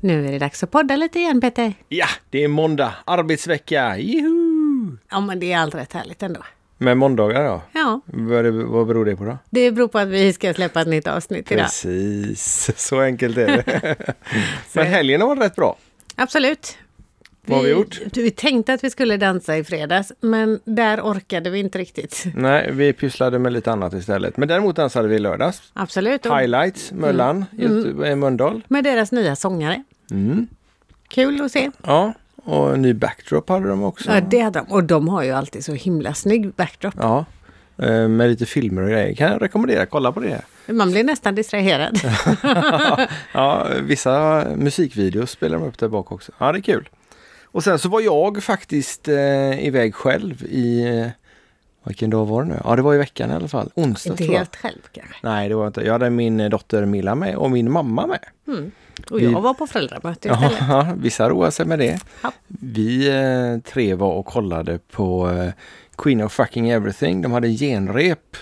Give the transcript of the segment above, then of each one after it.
Nu är det dags att podda lite igen Peter. Ja, det är måndag, arbetsvecka, juhu! Ja men det är allt rätt härligt ändå. Med måndagar ja. Ja, Vad, vad beror det på då? det beror på att vi ska släppa ett nytt avsnitt idag. Precis, så enkelt är det. Men helgen har varit rätt bra. Absolut. Vad har vi gjort? Vi tänkte att vi skulle dansa i fredags men där orkade vi inte riktigt. Nej, vi pysslade med lite annat istället. Men däremot dansade vi i lördags. Absolut. Och Highlights, Möllan, mm. i Mölndal. med deras nya sångare. Mm. Kul att se. Ja, och en ny backdrop hade de också. Ja, det hade de. Och de har ju alltid så himla snygg backdrop. Ja, eh, med lite filmer och grejer. Kan jag rekommendera, kolla på det. Man blir nästan distraherad. ja, vissa musikvideos spelar de upp där bak också. Ja, det är kul. Och sen så var jag faktiskt eh, iväg själv i... Eh, vilken dag var det nu? Ja, det var i veckan i alla fall. Onsdag inte helt själv kanske. Nej, det var inte. Jag hade min dotter Milla med och min mamma med. Mm. Och Vi- jag var på föräldramöte istället. Ja, vissa roar sig med det. Ja. Vi eh, tre var och kollade på eh, Queen of fucking everything. De hade genrep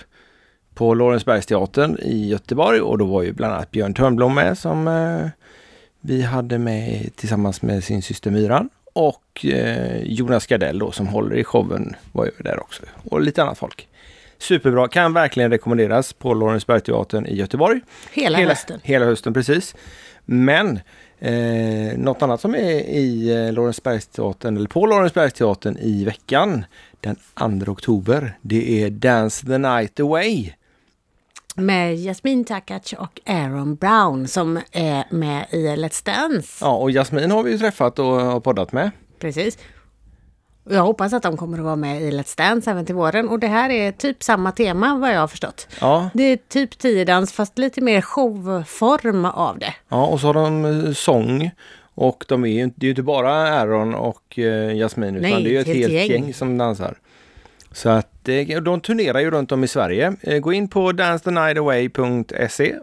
på Lorensbergsteatern i Göteborg och då var ju bland annat Björn Törnblom med som eh, vi hade med tillsammans med sin syster Myran. Och eh, Jonas Gardell då som håller i showen var ju där också. Och lite annat folk. Superbra, kan verkligen rekommenderas på Lorensbergsteatern i Göteborg. Hela, hösten. Hela hösten, precis. Men eh, något annat som är i eh, Lorensbergsteatern, eller på Lorensbergsteatern i veckan den 2 oktober, det är Dance the Night Away. Med Jasmin Takac och Aaron Brown som är med i Let's Dance. Ja, och Jasmin har vi ju träffat och, poddat med. Precis. Jag hoppas att de kommer att vara med i Let's Dance även till våren. Och det här är typ samma tema vad jag har förstått. Ja, Det är typ tiodans fast lite mer showform av det. ja och så har de eh, sång. Och de är ju, det är ju inte bara Aaron och eh, Jasmin utan Nej, det är ju ett helt helt gäng. gäng. som dansar. Så att eh, de turnerar ju runt om i Sverige. Eh, Gå in på dancethenightaway.se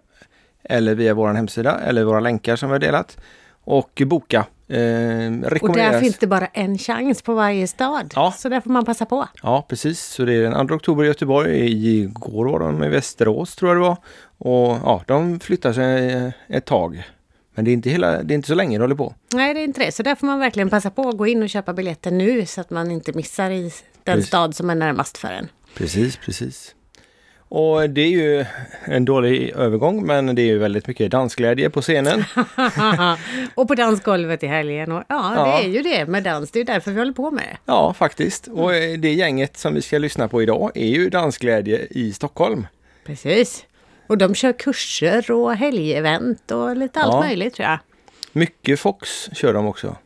eller via vår hemsida eller våra länkar som vi har delat och boka. Eh, Och där finns det bara en chans på varje stad. Ja. Så där får man passa på. Ja, precis. Så det är den 2 oktober i Göteborg. Igår var de i Västerås tror jag det var. Och ja, de flyttar sig eh, ett tag. Men det är inte, hela, det är inte så länge det håller på. Nej, det är inte det. Så där får man verkligen passa på att gå in och köpa biljetter nu så att man inte missar i den Precis. stad som är närmast för en. Precis, precis. Och det är ju en dålig övergång men det är ju väldigt mycket dansglädje på scenen. och på dansgolvet i helgen. Och, ja, Ja. det är ju det med dans. Det är därför vi håller på med det. Ja, faktiskt. Och det gänget som vi ska lyssna på idag är ju dansglädje i Stockholm. Precis. Och de kör kurser och helgevent och lite allt Ja. möjligt tror jag. Mycket Fox kör de också.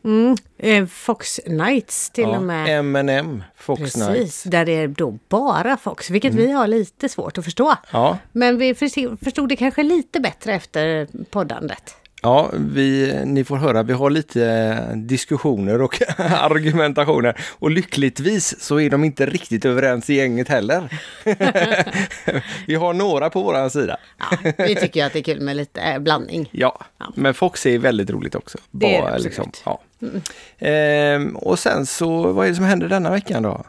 Eh, Fox Nights till och med. M&M Fox Precis, Night. Mm. där det är då bara Fox, vilket vi har lite svårt att förstå. Ja, Men vi förstod det kanske lite bättre efter poddandet. Ja, vi, ni får höra, vi har lite eh, diskussioner och argumentationer. Och lyckligtvis så är de inte riktigt överens i gänget heller. vi har några på våran sida. Ja, vi tycker att det är kul med lite eh, blandning. Ja, men Fox är väldigt roligt också. Det är det absolut. ja. Ehm, och sen så, vad är det som händer denna veckan då?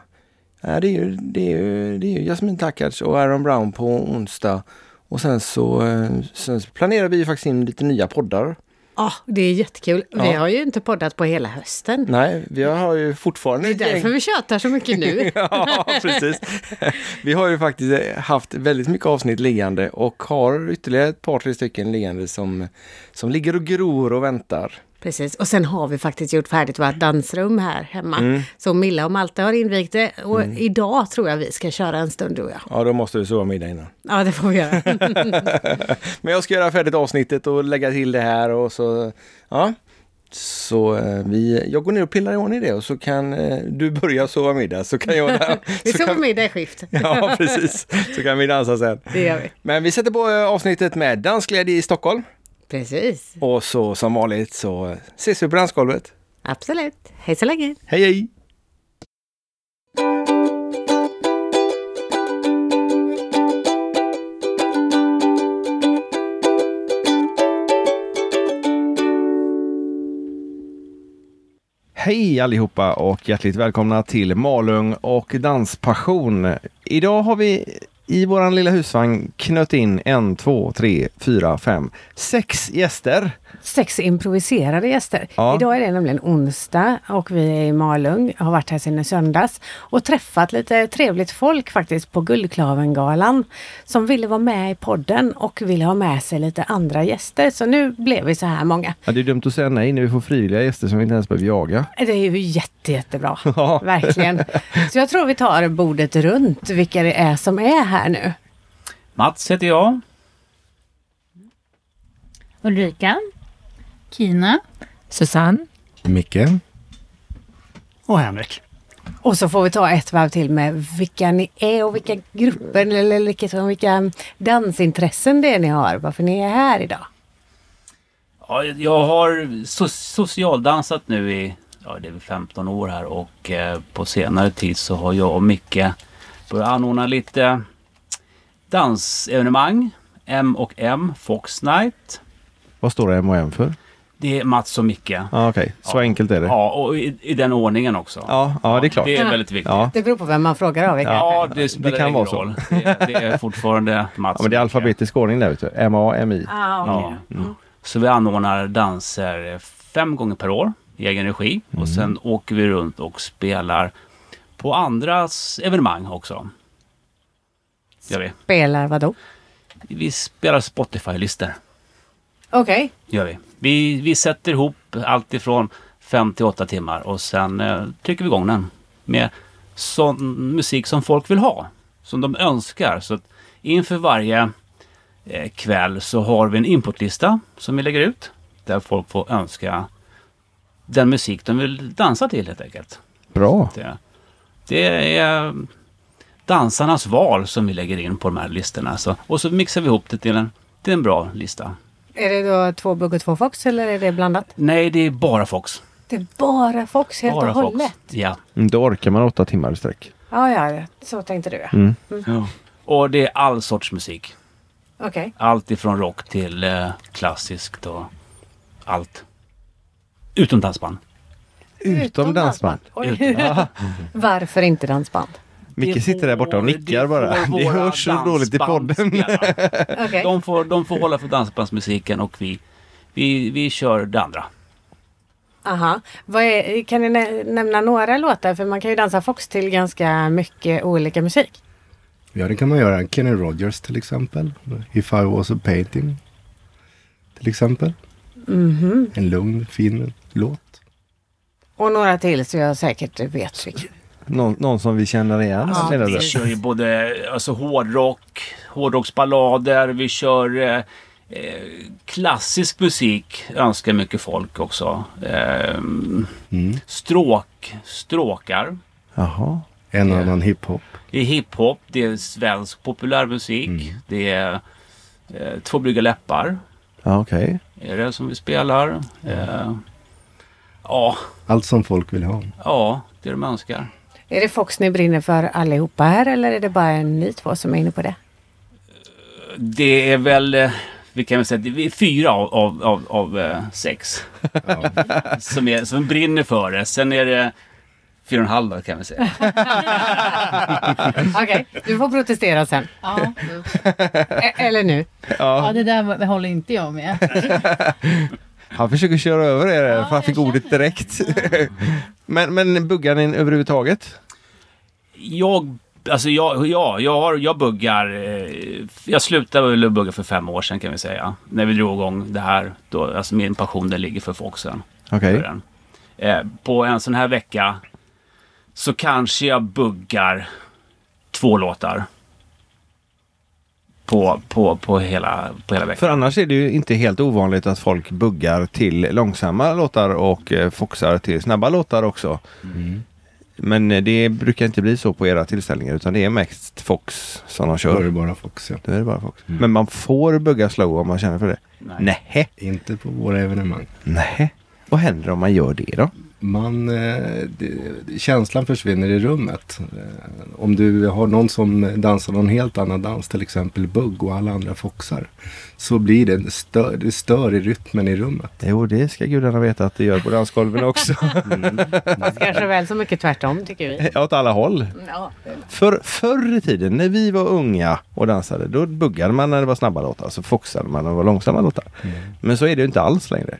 Ja, det, är ju, det, är ju, det är ju Jasmin Takac och Aaron Brown på onsdag. Och sen så, eh, sen så planerar vi ju faktiskt in lite nya poddar. Ja, det är jättekul. Vi Ja. har ju inte poddat på hela hösten. Nej, vi har ju fortfarande Det är därför vi tjatar så mycket nu. ja, precis. Vi har ju faktiskt haft väldigt mycket avsnitt liggande och har ytterligare ett par, tre stycken liggande som, som ligger och gror och väntar. Precis, och sen har vi faktiskt gjort färdigt vårt dansrum här hemma. Mm. Så Milla och Malte har invigt det och idag tror jag vi ska köra en stund du och jag. Ja, då måste du sova middag innan. Ja, det får vi göra. Men jag ska göra färdigt avsnittet och lägga till det här och så, ja. Så eh, vi, jag går ner och pillar i ordning det och så kan eh, du börja sova middag så kan jag... Vi så sover kan, middag i skift. Ja, precis. Så kan vi dansa sen. Det gör vi. Men vi sätter på eh, avsnittet med dansglädje i Stockholm. Precis, Och så som vanligt så ses vi på dansgolvet. absolut. Hej så länge. Hej hej! Hej allihopa och hjärtligt välkomna till Malung och Danspassion. Idag har vi i våran lilla husvagn knöt in en, två, tre, fyra, fem, sex gäster. Sex improviserade gäster. Ja. Idag är det nämligen onsdag och vi är i Malung, har varit här sedan i söndags och träffat lite trevligt folk faktiskt på Guldklavengalan som ville vara med i podden och ville ha med sig lite andra gäster. Så nu blev vi så här många. Ja, det är dumt att säga nej när vi får frivilliga gäster som vi inte ens behöver jaga. Det är ju jätte, jättebra. Ja. Verkligen. Så jag tror vi tar bordet runt vilka det är som är här nu. Mats heter jag. Ulrika. Kina. Susanne. Micke. Och Henrik. Och så får vi ta ett varv till med vilka ni är och vilka grupper eller vilka, vilka dansintressen det är ni har. Varför ni är här idag. Ja, jag har so- socialdansat nu i ja, det är väl 15 år här och eh, på senare tid så har jag och Micke börjat anordna lite dansevenemang. M och M, Fox Night. Vad står M och M för? Det är Mats och Micke. Ja, okej. Så Ja. enkelt är det. Ja, och i, i den ordningen också. Ja, ja, det är klart. Det är väldigt viktigt. Ja. Det beror på vem man frågar av. vilka. Ja, det spelar kan ingen vara så. roll. Det, det är fortfarande Mats Ja, men det är och Micke. alfabetisk ordning där vet du. M-A-M-I. Ah, okej. Ja. Mm. Så vi anordnar danser fem gånger per år i egen regi. Mm. Och sen åker vi runt och spelar på andras evenemang också. Gör vi. Spelar vadå? Vi spelar Spotify-listor. Okej. Gör vi. Vi. Vi sätter ihop allt ifrån fem till åtta timmar och sen eh, trycker vi igång den. Med sån musik som folk vill ha. Som de önskar. Så att inför varje eh, kväll så har vi en inputlista som vi lägger ut. Där folk får önska den musik de vill dansa till helt enkelt. Bra. Det, det är dansarnas val som vi lägger in på de här listorna. Så, och så mixar vi ihop det till en, till en bra lista. Är det då två bugg och två fox eller är det blandat? Nej, det är bara Fox. Det är bara fox helt Bara och Fox. hållet. Ja. Mm, Då orkar man åtta timmar i sträck. Ja, ja, ja. så tänkte du ja. Mm. Och det är all sorts musik. Okej. Allt ifrån rock till eh, klassiskt och allt. Utom dansband. Utom dansband. Oj. Varför inte dansband? Micke sitter där borta och nickar det bara. Det hörs så dåligt i podden. Okej. De, får, de får hålla för dansbandsmusiken och vi, vi, vi kör det andra. Aha. Vad är, kan ni nä- nämna några låtar? För man kan ju dansa fox till ganska mycket olika musik. Ja, det kan man göra. Kenny Rogers till exempel. If I was a painting. Till exempel. Mhm. En lugn, fin låt. Och några till så jag säkert vet vilka. Någon, någon som vi känner igen? Ja, menar? Vi kör ju både alltså, hårdrock, hårdrocksballader, vi kör eh, eh, klassisk musik önskar mycket folk också. Eh, Mm. stråk, stråkar. Jaha. En Ja. annan hiphop. Det är hiphop, det är svensk populärmusik, Mm. det är eh, Två brygga läppar. Ja, okej. Är det som vi spelar. Eh, ja, Allt som folk vill ha. ja, det de önskar. Är det Fox ni brinner för allihopa här eller är det bara ni två som är inne på det? Det är väl, eh, vi kan väl säga, det är fyra av, av, av, av eh, sex Ja. som, är, som brinner för det. Sen är det fyra och en halv kan vi säga. Okej, du får protestera sen. Ja, E- eller nu. ja, det där håller inte jag med. Han försöker köra över er Ja, för han fick ordet direkt. men, men buggar ni överhuvudtaget? Jag, alltså jag, ja, jag, har, jag buggar. Eh, jag slutade väl bugga för fem år sedan kan vi säga. När vi drog igång det här. Då, alltså min passion den ligger för Foxen. Okej. den. Eh, på en sån här vecka så kanske jag buggar två låtar. På, på, på, hela, på hela veckan. För annars är det ju inte helt ovanligt att folk buggar till långsamma låtar och eh, foxar till snabba låtar också. Mm. Men eh, det brukar inte bli så på era tillställningar utan det är mest fox som de Då är det kör. bara Fox, ja. Då är det bara fox. Mm. Men man får bugga slow om man känner för det. Nej. Nej. Inte på våra evenemang. Nej. Vad händer om man gör det då? Man, eh, det, känslan försvinner i rummet. Eh, om du har någon som dansar någon helt annan dans, till exempel bugg och alla andra foxar. Så blir det, stör, det stör i rytmen i rummet. Jo, det ska gudarna veta att det gör på dansgolven också. Fast kanske väl så mycket tvärtom tycker vi. Åt alla håll. Ja. För, förr i tiden när vi var unga och dansade, då buggade man när det var snabba låtar. Så foxade man när det var långsamma låtar. Men så är det ju inte alls längre.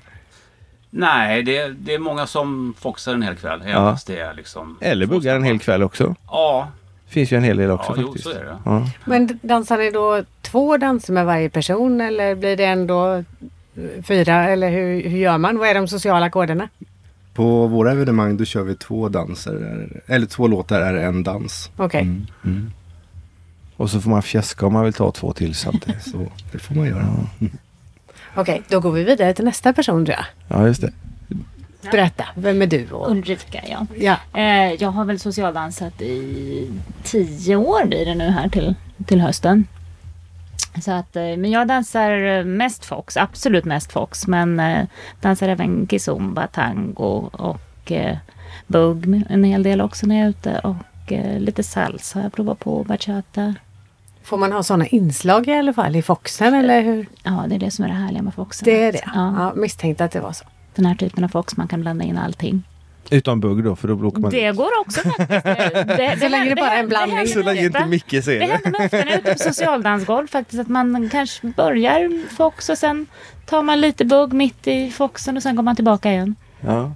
Nej, det, det är många som foxar en hel kväll. Ja. det är liksom... Eller buggar en hel kväll också. Ja, Finns ju en hel del också ja jo, faktiskt. så är det. Ja. Men dansar ni då två danser med varje person eller blir det ändå fyra eller hur, hur gör man? Vad är de sociala koderna? På våra evenemang då kör vi två danser, eller två låtar är en dans. Okej. Mm. Och så får man fjäska om man vill ta två till samtidigt. Så det får man göra. Okej, då går vi vidare till nästa person tror jag. Ja, just det. Berätta, vem är du? Och... Ulrika, ja. Ja. Eh, jag har väl socialdansat i tio år blir det nu här till, till hösten. Så att, eh, men jag dansar mest fox, absolut mest fox. Men eh, dansar även kizomba, tango och eh, bugg en hel del också när jag är ute. Och eh, lite salsa har jag provat på, bachata. Får man ha sådana inslag i alla fall i Foxen eller hur? Ja, det är det som är det härliga med foxen. Det är det? Ja, Ja, misstänkte att det var så. den här typen av fox, man kan blanda in allting. Utan bugg då, för då åker man Det går också faktiskt. Det, Så länge det bara är en blandning. Så länge inte. Micke ser Det det. händer mig ofta när jag är ute på socialdansgolv faktiskt att man kanske börjar fox och sen tar man lite bugg mitt i foxen och sen går man tillbaka igen. Ja.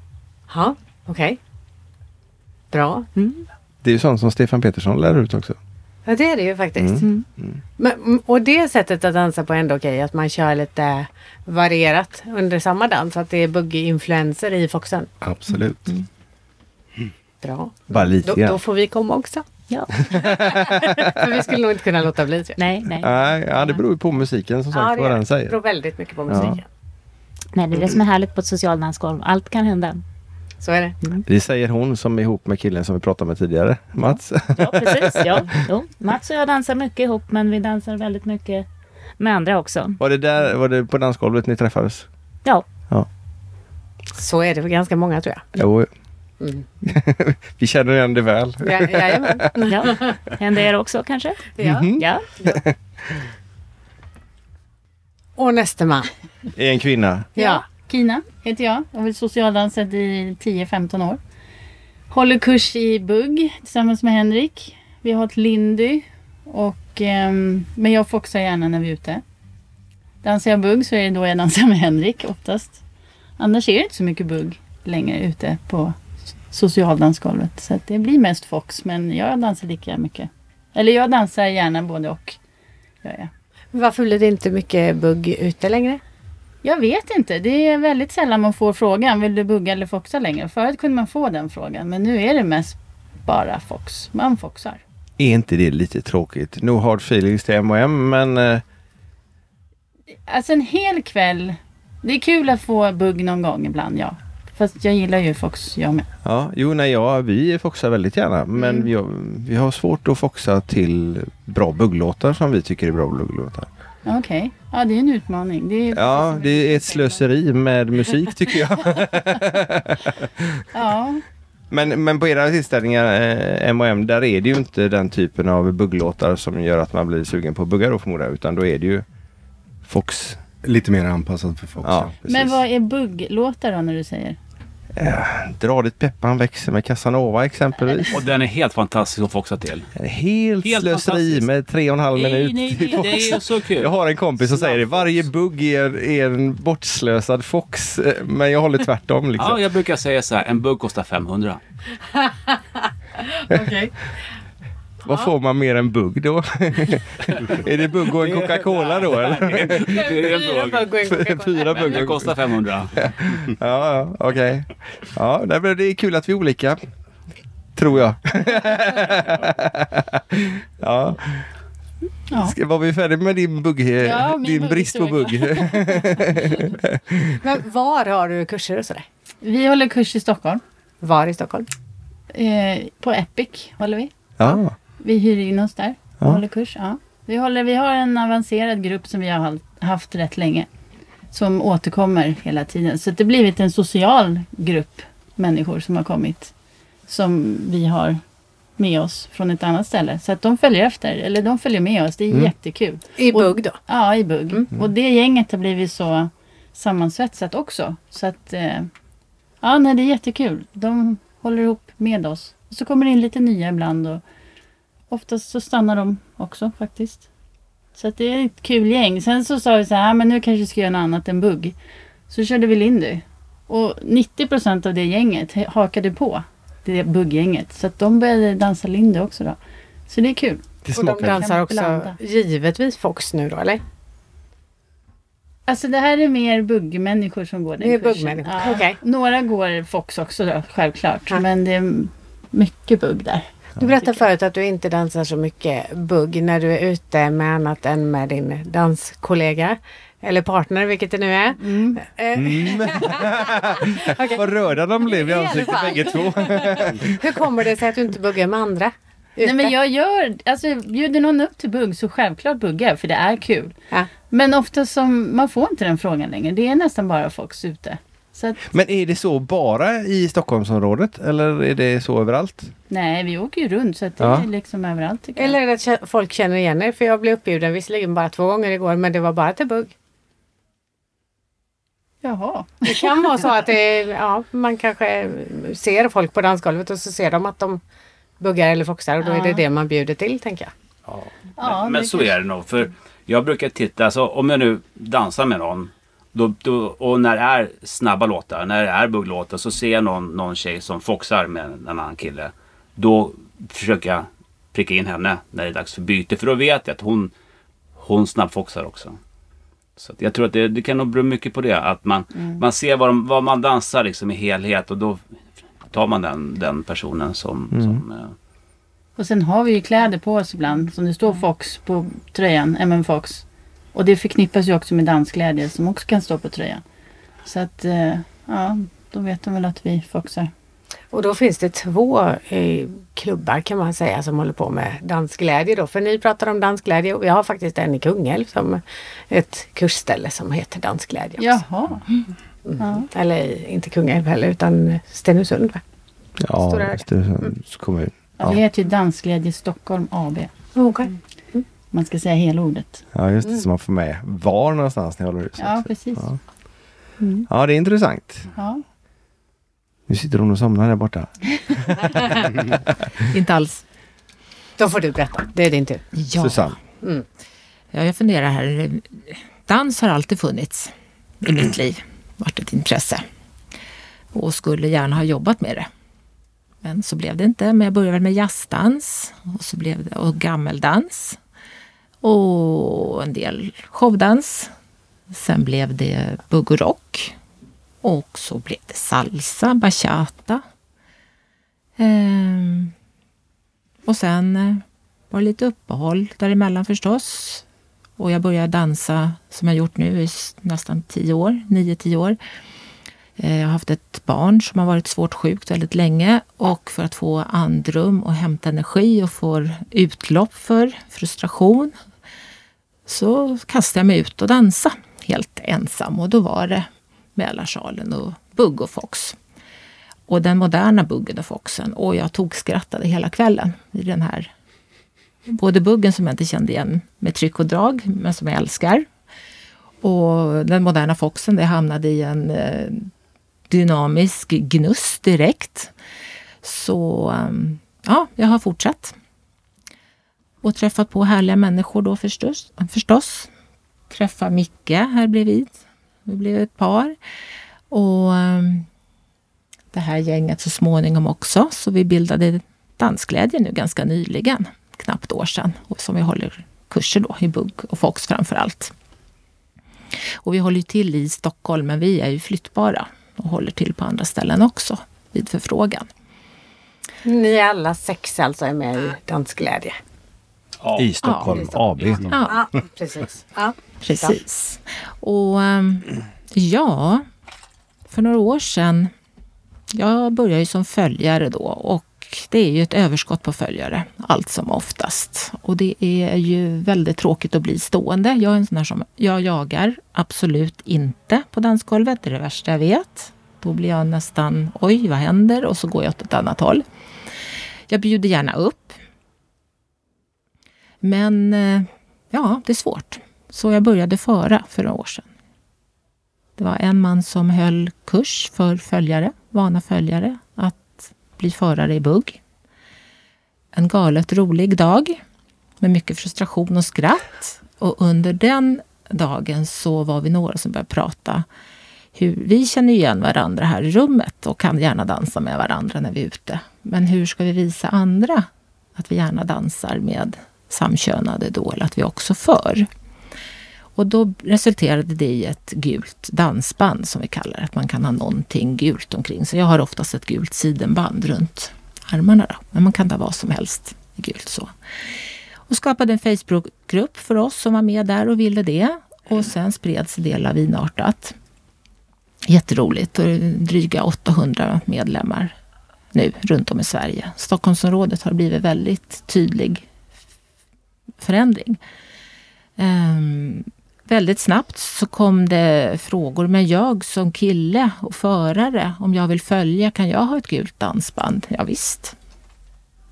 Ja, okej. Bra. Det är ju sånt som Stefan Petersson lär ut också. Ja, det är det ju faktiskt. Mm. Men, mm, och det sättet att dansa på är ändå okej, att man kör lite varierat under samma dans, att det är buggy-influenser i Foxen. Absolut. Bra. Bara lite Då, då får vi komma också. Ja. För vi skulle nog inte kunna låta bli. tror jag. Nej, nej. Nej, ja, det beror ju på musiken som sagt, det vad den det. säger. beror väldigt mycket på Ja. musiken. nej, det är det som är härligt på ett socialdansgolv. Allt kan hända. Så är det. Det säger hon som är ihop med killen som vi pratade med tidigare, Mats. Ja, precis. Ja. Jo. Mats och jag dansar mycket ihop men vi dansar väldigt mycket med andra också. Var det, där, var det på dansgolvet ni träffades? Ja, Så är det för ganska många tror jag. Jo, Mm. vi känner igen det väl. Ja, jajamän. ja. Händer er också kanske? Ja. Mhm. Ja. Och nästa man. Är en kvinna. Ja. Kina heter jag. Jag har socialdansat i 10-15 år. Håller kurs i bugg tillsammans med Henrik. Vi har ett Lindy. Och, eh, men jag foxar gärna när vi är ute. Dansar jag bugg så är det då jag dansar med Henrik oftast. Annars är det inte så mycket bugg längre ute på socialdansgolvet. Så att det blir mest fox men jag dansar lika mycket. Eller jag dansar gärna både och. Gör jag. Varför blir det inte mycket bugg ute längre? Jag vet inte. Det är väldigt sällan man får frågan, vill du bugga eller foxa längre? Förut kunde man få den frågan, men nu är det mest bara fox. Man foxar. Är inte det lite tråkigt? No hard feelings till M&M men eh, Alltså en hel kväll. Det är kul att få bugg någon gång ibland, ja. Fast jag gillar ju fox, jag med. ja, jo nej, ja, vi foxar väldigt gärna men Mm. vi, har, vi har svårt att foxa till bra bugglåtar som vi tycker är bra bugglåtar. Okej. Ja, det är en utmaning. Det är Ja, det är ett slöseri med musik tycker jag. Ja, Men, men på era tillställningar, eh, M&M, där är det ju inte den typen av bugglåtar som gör att man blir sugen på att bugga då förmodar jag, utan då är det ju Fox. Lite mer anpassad för Fox. Ja, precis. men vad är bugglåtar då när du säger? Dra dit peppan växer med Casanova exempelvis. Och den är helt fantastisk att foxa till. Helt, Helt slöseri med tre och en halv Nej, minut. nej, nej, det är så kul. Jag har en kompis som säger det. Varje bugg är, är en bortslösad Fox. eh, Men jag håller tvärtom liksom. Ja, jag brukar säga så här, en bugg kostar 500. Okej. Vad får man mer än bugg då? är det bugg och en Coca-Cola då eller? Det är en bugg. Fyra bugg. Den kostar 500. Ja, ja okej. Ja, nej, men det är kul att vi är olika. Tror jag. ja. Ja. Ska, var vi färdiga med din bugg? Ja, din brist på bugg? Men var har du kurser och sådär? Vi håller kurs i Stockholm. Var i Stockholm? Eh, på Epic håller vi. ja. Vi hyr in oss där och Ja. håller kurs. Ja. Vi, håller, vi har en avancerad grupp som vi har haft rätt länge. Som återkommer hela tiden. Så det har blivit en social grupp människor som har kommit. Som vi har med oss från ett annat ställe. Så att de följer efter, eller de följer med oss. Det är Mm. jättekul. I bugg då? Ja, i bugg. Och det gänget har blivit så sammansvetsat också. Så att eh, ja, nej, det är jättekul. De håller ihop med oss. Och så kommer det in lite nya ibland och oftast så stannar de också faktiskt. Så att det är ett kul gäng. Sen så sa vi så här, "Ah, men nu kanske vi ska göra något annat än bugg. Så körde vi Lindy. Och 90 procent av det gänget hakade på det bugggänget. Så att de började dansa Lindy också då. Så det är kul. Det Och de dansar också blanda. givetvis Fox nu då, eller? Alltså det här är mer buggmänniskor som går den Det är kursen. Ja. okej. Några går Fox också då, självklart. Ja. Men det är mycket bugg där. Du berättade förut att du inte dansar så mycket bugg när du är ute med annat än med din danskollega. Eller partner, vilket det nu är. Mm. Eh, Mm. okej. Vad röda de blev i ansiktet bägge två. Hur kommer det sig att du inte buggar med andra? Nej men jag gör, alltså bjuder någon upp till bugg så självklart buggar jag för det är kul. Ja. Men ofta som, man får inte den frågan längre. Det är nästan bara Fox ute. Så att, Men är det så bara i Stockholmsområdet eller är det så överallt? nej vi åker ju runt så att det Ja. är liksom överallt Eller jag. är det att folk känner igen er? För jag blev uppbjuden visserligen bara två gånger igår men det var bara till bugg. Jaha. Det kan vara så att det ja, man kanske ser folk på dansgolvet och så ser de att de buggar eller foxar och då är det Ja. det man bjuder till tänker jag. Ja, men men så är det nog. För jag brukar titta, alltså, om jag nu dansar med någon då, då, och när det är snabba låtar, när det är bugglåtar så ser jag någon, någon tjej som foxar med en annan kille. Då försöker jag pricka in henne när det är dags för byte. För då vet jag att hon, hon snabbfoxar också. Så att jag tror att det, det kan nog bero mycket på det. Att man, man ser vad, de, vad man dansar liksom i helhet och då tar man den, den personen som... som eh, Och sen har vi ju kläder på oss ibland som det står Fox på tröjan, MM Fox. Och det förknippas ju också med dansglädje som också kan stå på tröjan. Så att, eh, ja, då vet de väl att vi foxar. Och då finns det två eh, klubbar kan man säga som håller på med dansglädje då. För ni pratar om dansglädje och vi har faktiskt en i Kungälv som ett kursställe som heter dansglädje. också. Jaha. Ja. Eller inte Kungälv heller utan Stenungsund. Va? Ja? Stenungsunds kommun. Ja. Det heter ju Dansglädje Stockholm AB. Okay. Man ska säga hela ordet. Ja, just det. Så man får med var någonstans ni håller hus. Ja, precis. Ja. Mm. ja, det är intressant. Ja. Nu sitter hon och somnar där borta. Inte alls. Då får du berätta. Det är din tur. Ja. Susanne. Mm. ja, jag funderar här. Dans har alltid funnits i mitt liv. Varit ett intresse. Och skulle gärna ha jobbat med det. Men så blev det inte. Men jag började med jazzdans och så blev det och gammeldans. Och en del showdans. Sen blev det bugg och rock. Och så blev det salsa, bachata. Ehm, och sen eh, var det lite uppehåll däremellan förstås. Och jag började dansa som jag gjort nu i nästan tio år, nio, tio år. Eh, jag har haft ett barn som har varit svårt sjukt väldigt länge och för att få andrum och hämta energi och få utlopp för frustration så kastade jag mig ut och dansa helt ensam och då var det Mälarsalen och Bugg och Fox. Och den moderna Buggen och Foxen. Och jag tog skrattade hela kvällen i den här Både buggen som jag inte kände igen med tryck och drag, men som jag älskar. Och den moderna foxen, det hamnade i en eh, dynamisk gnuss direkt. Så ehm, ja, jag har fortsatt. Och träffat på härliga människor då förstås. förstås. Träffa Micke här bredvid. Vi blev ett par. Och um, det här gänget så småningom också. Så vi bildade Dansglädje nu ganska nyligen knappt år sedan och som vi håller kurser då i bugg och fox framför allt. Och vi håller ju till i Stockholm men vi är ju flyttbara och håller till på andra ställen också vid förfrågan. Ni alla sex alltså är med i dansglädje. Ja. I Stockholm Ja, AB. Ja, Ja, precis. Ja. precis. Och ehm, ja, för några år sedan, jag började ju som följare då och det är ju ett överskott på följare allt som oftast. Och det är ju väldigt tråkigt att bli stående. Jag är en sån här som, jag jagar absolut inte på dansgolvet, det är det värsta jag vet. Då blir jag nästan, oj vad händer? Och så går jag åt ett annat håll. Jag bjuder gärna upp. Men eh, ja, det är svårt. Så jag började föra för några år sedan. Det var en man som höll kurs för följare, vana följare, att bli förare i bugg. En galet rolig dag med mycket frustration och skratt. Och under den dagen så var vi några som började prata hur vi känner igen varandra här i rummet och kan gärna dansa med varandra när vi är ute. Men hur ska vi visa andra att vi gärna dansar med samkönade då, eller att vi också för? Och då resulterade det i ett gult dansband som vi kallar det. Att man kan ha någonting gult omkring sig. Jag har oftast ett gult sidenband runt armarna. Då. Men man kan ha vad som helst i gult så. Och skapade en Facebookgrupp för oss som var med där och ville det. Och sen spreds det lavinartat. Jätteroligt. Och dryga 800 medlemmar nu runt om i Sverige. Stockholmsområdet har blivit väldigt tydlig förändring. Um, väldigt snabbt så kom det frågor. Men jag som kille och förare, om jag vill följa, kan jag ha ett gult dansband? Ja, visst.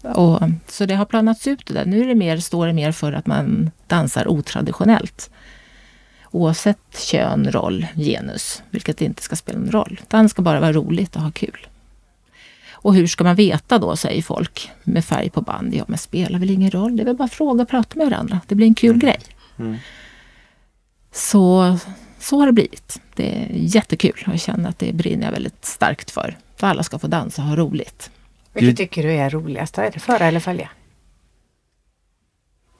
Och, så det har planats ut det där. Nu är det mer, står det mer för att man dansar otraditionellt. Oavsett kön, roll, genus, vilket inte ska spela någon roll. Dans ska bara vara roligt och ha kul. Och hur ska man veta då, säger folk med färg på band. Ja, men spelar väl ingen roll. Det är väl bara fråga och prata med varandra. Det blir en kul grej. Mm. Så, så har det blivit. Det är jättekul och jag känner att det brinner jag väldigt starkt för. För alla ska få dansa och ha roligt. Vilket tycker du är roligast? Är det föra eller följa?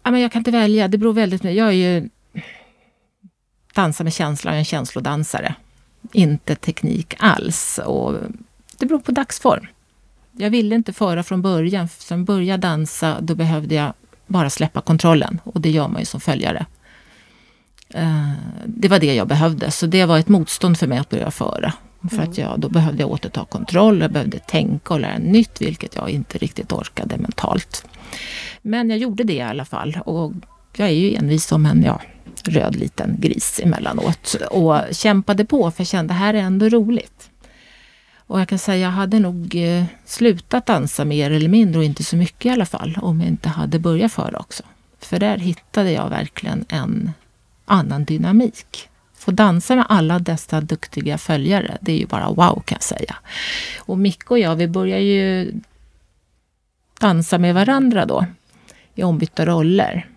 Ja, men jag kan inte välja. Det beror väldigt mycket. Jag är ju dansar med känsla, jag är en känslodansare. Inte teknik alls. Och det beror på dagsform. Jag ville inte föra från början. För jag började dansa, då behövde jag bara släppa kontrollen. Och det gör man ju som följare. Eh, det var det jag behövde. Så det var ett motstånd för mig att börja föra. För att jag, då behövde jag återta kontroll, jag behövde tänka och lära nytt, vilket jag inte riktigt orkade mentalt. Men jag gjorde det i alla fall. Och jag är ju envis som en ja, röd liten gris emellanåt. Och kämpade på, för jag kände det här är ändå roligt. Och jag kan säga, jag hade nog eh, slutat dansa mer eller mindre, och inte så mycket i alla fall, om jag inte hade börjat föra också. För där hittade jag verkligen en annan dynamik. Få dansa med alla dessa duktiga följare, det är ju bara wow kan jag säga. Och Micke och jag, vi börjar ju dansa med varandra då, i ombytta roller.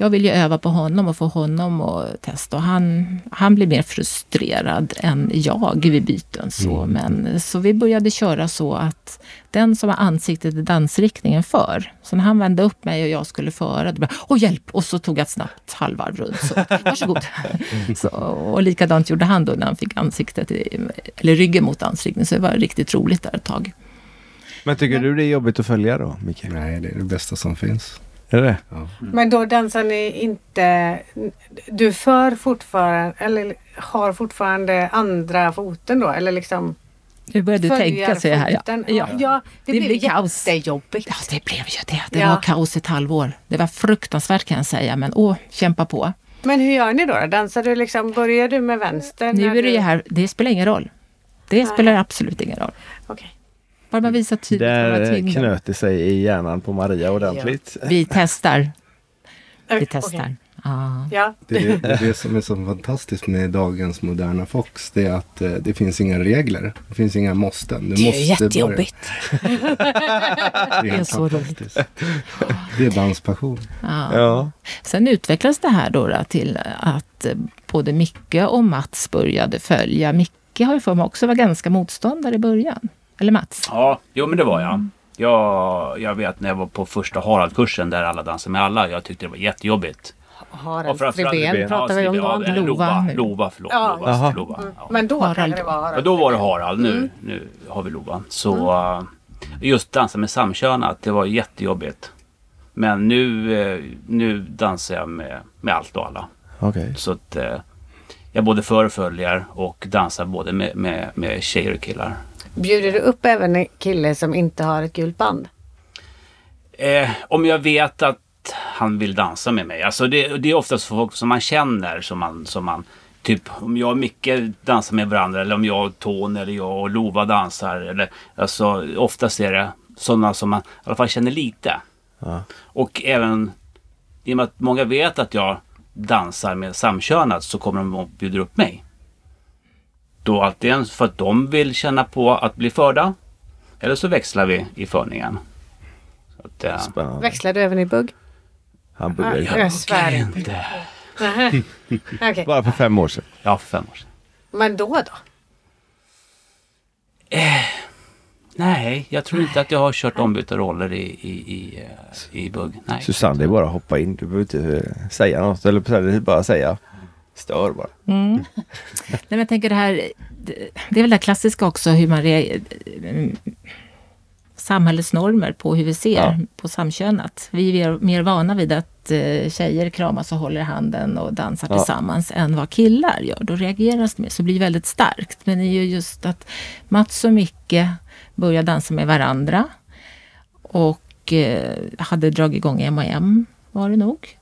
Jag vill ju öva på honom och få honom att testa. Och han, han blir mer frustrerad än jag vid byten. Så. Mm. Men, så vi började köra så att den som har ansiktet i dansriktningen för. Så när han vände upp mig och jag skulle föra, då bara åh hjälp! Och så tog jag ett snabbt halvvarv runt. Så, Varsågod! så, och likadant gjorde han då när han fick ansiktet, i, eller ryggen mot dansriktningen. Så det var riktigt roligt där ett tag. Men tycker du det är jobbigt att följa då, Micke? Nej, det är det bästa som finns. Är det Ja. Men då dansar ni inte... Du för fortfarande, eller har fortfarande andra foten då? Eller liksom Nu börjar du tänka, jag här. Ja, ja. ja det, Det blir kaos. jättejobbigt. Ja, det blev ju det. Det Ja. var kaos ett halvår. Det var fruktansvärt kan jag säga, men åh, kämpa på. Men hur gör ni då? Dansar du liksom, börjar du med vänster? Nu när är det du... ju här, det spelar ingen roll. Det spelar absolut ingen roll. Okej. Bara man visar tydligt Där tyngden. knöt det sig i hjärnan på Maria ordentligt. Vi testar. Vi testar. Ja. Ja. Det är det, är det som är så fantastiskt med dagens moderna Fox. Det är att eh, det finns inga regler. Det finns inga måsten. Du Det är måste ju jättejobbigt. Det är så fantastiskt. Det är danspassion. Ja. Ja. Sen utvecklades det här då, då till att eh, både Micke och Mats började följa. Micke har ju för mig också var ganska motståndare i början. Eller Mats? Ja, jo men det var jag. Jag, jag vet när jag var på första Harald-kursen där alla dansade med alla. Jag tyckte det var jättejobbigt. Harald Stribén pratar vi om då. Ja, Lova Lova. förlåt. Ja. Lova. Lova. Ja. Men då Harald. det var Ja, Harald. då var det Harald. Nu, nu har vi Lova. Så eh, just dansa med samkönat, det var jättejobbigt. Men nu, eh, nu dansar jag med, med allt och alla. Okej. Så att eh, jag både för och följer och dansar både med, med, med tjejer och killar. Bjuder du upp även en kille som inte har ett gult band? Eh, om jag vet att han vill dansa med mig. Alltså det, det är oftast folk som man känner som man, som man typ om jag och Micke dansar med varandra eller om jag och Tony eller jag och Lova dansar. Eller, alltså, oftast är det sådana som man i alla fall känner lite. Ja. Och även i och med att många vet att jag dansar med samkönat så kommer de och bjuder upp mig. Då antingen för att de vill känna på att bli förda. Eller så växlar vi i förningen. Så att, eh, Spännande. Växlar du även i bugg? Han buggar ju. Ja. Jag svär inte. Okej, Bara för fem år sedan. Ja, för fem år sedan. men då då? Nej, jag tror inte att jag har kört ombytta roller i, i, i, eh, i bugg. Nej. Susanne, det är bara att hoppa in. Du behöver inte eh, säga något. Eller bara säga stör bara. Mm. Nej, men jag tänker det här, det, det är väl det klassiska också hur man reagerar. Samhällets normer på hur vi ser Ja. på samkönat. Vi är mer vana vid att eh, tjejer kramas och håller handen och dansar Ja. tillsammans än vad killar gör. Då reageras det mer, så det blir väldigt starkt. Men det är ju just att Mats och Micke börjar dansa med varandra. Och eh, hade dragit igång M&M var det nog.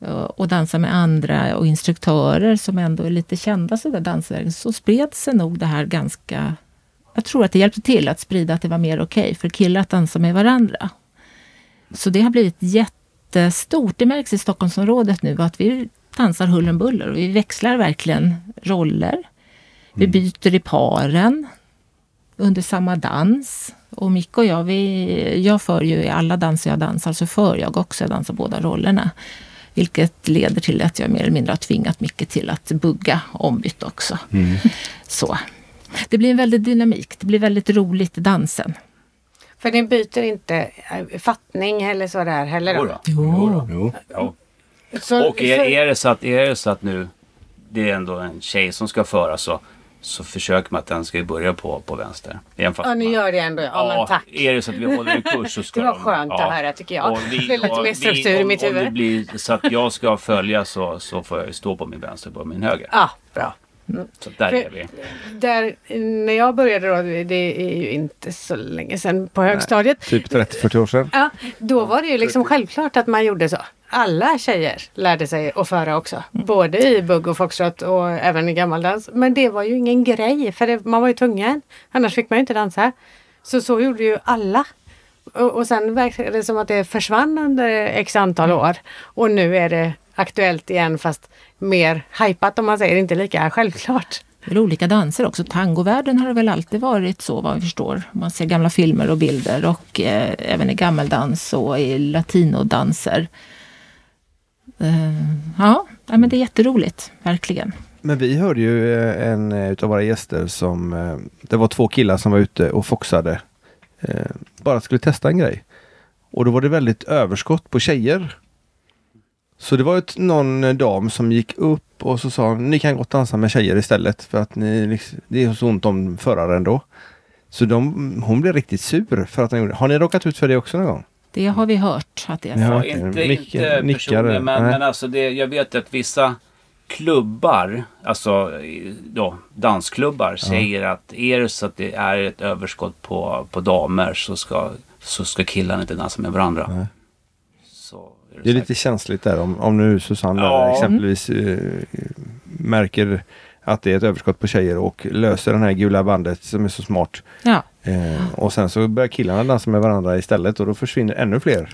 Eh, och dansa med andra och instruktörer som ändå är lite kända sådär dansvägen, så spred sig nog det här ganska... Jag tror att det hjälpte till att sprida att det var mer okej för killar att dansa med varandra. Så det har blivit jättestort. Det märks i Stockholmsområdet nu att vi dansar huller om buller och vi växlar verkligen roller. Vi byter i paren under samma dans. Och Micke och jag, vi, jag för ju i alla danser jag dansar, så för jag också. Jag dansar båda rollerna. Vilket leder till att jag mer eller mindre har tvingat Micke till att bugga ombytt också. Så. Det blir en väldig dynamik. Det blir väldigt roligt i dansen. För ni byter inte eh, fattning eller sådär heller? då? Jodå. Jo. Jo. Ja. Så, Och är, är, det så att, är det så att nu det är ändå en tjej som ska föra så, så försöker man att den ska börja på, på vänster. Även fast Ja, ni gör det ändå. Ja, men tack. är det så att vi håller en kurs så ska Det var de- skönt att höra, tycker jag. Och Det blir lite mer struktur i om, mitt Om det huvud. blir så att jag ska följa så, så får jag stå på min vänster på min höger. Ja, bra. Så där För- är vi. Där, när jag började då, det är ju inte så länge sedan på högstadiet. Typ 30-40 år sedan. Ja, då var det ju liksom självklart att man gjorde så. Alla tjejer lärde sig att föra också. Både i bugg och foxtrot och även i gammaldans. Men det var ju ingen grej för det, man var ju tvungen. Annars fick man ju inte dansa. Så så gjorde ju alla. Och, och sen verkade det som att det försvann under x antal år. Och nu är det aktuellt igen fast mer hypat om man säger, inte lika självklart. Det är olika danser också. Tangovärlden har det väl alltid varit så vad vi förstår. Man ser gamla filmer och bilder och eh, även i gammeldans och i latinodanser. Eh, ja, ja, men det är jätteroligt, verkligen. Men vi hörde ju eh, en utav våra gäster som eh, Det var två killar som var ute och foxade. Eh, bara skulle testa en grej. Och då var det väldigt överskott på tjejer. Så det var ett, någon dam som gick upp och så sa ni kan gott dansa med tjejer istället för att ni, liksom- det är så ont om föraren då. Så de, hon blev riktigt sur för att hon gjorde det. Har ni råkat ut för det också någon gång? Det har vi hört att det är. Ja. inte, Micke inte nickar, personligen, men, nej. men alltså det, jag vet att vissa klubbar, alltså då, dansklubbar, säger att är det så att det är ett överskott på, på damer så ska, så ska killarna inte dansa med varandra. Nej. Det är lite känsligt där om, om nu Susanne Ja. exempelvis eh, märker att det är ett överskott på tjejer och löser det här gula bandet som är så smart. Ja, Eh, och sen så börjar killarna dansa med varandra istället och då försvinner ännu fler.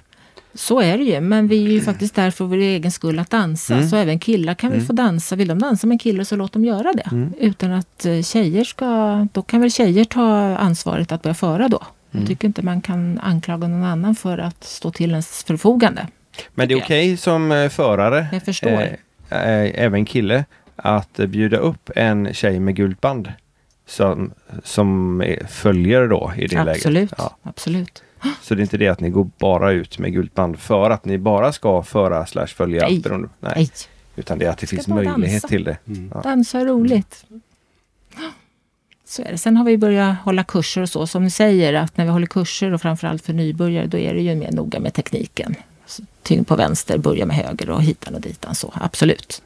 så är det ju. Men vi är ju faktiskt där för vår egen skull att dansa. Mm. Så även killar kan väl få dansa. Vill de dansa med en kille så låt dem göra det. Mm. Utan att eh, tjejer ska... Då kan väl tjejer ta ansvaret att börja föra då. Mm. Jag tycker inte man kan anklaga någon annan för att stå till ens förfogande. Men det är okej som eh, förare, Jag förstår. eh, eh, även kille, att bjuda upp en tjej med gult band. Som, som följer då i det läget. absolut, Ja. absolut. Så det är inte det att ni går bara ut med gult band för att ni bara ska föra slash följa. Nej. beroende- Nej. Nej, Utan det är att det finns möjlighet dansa. till det. Mm. Ja. dansa är roligt. Så är det. Sen har vi börjat hålla kurser och så. Som ni säger, att när vi håller kurser och framförallt för nybörjare, då är det ju mer noga med tekniken. Tyngd på vänster, börja med höger och hitan och ditan. Så absolut.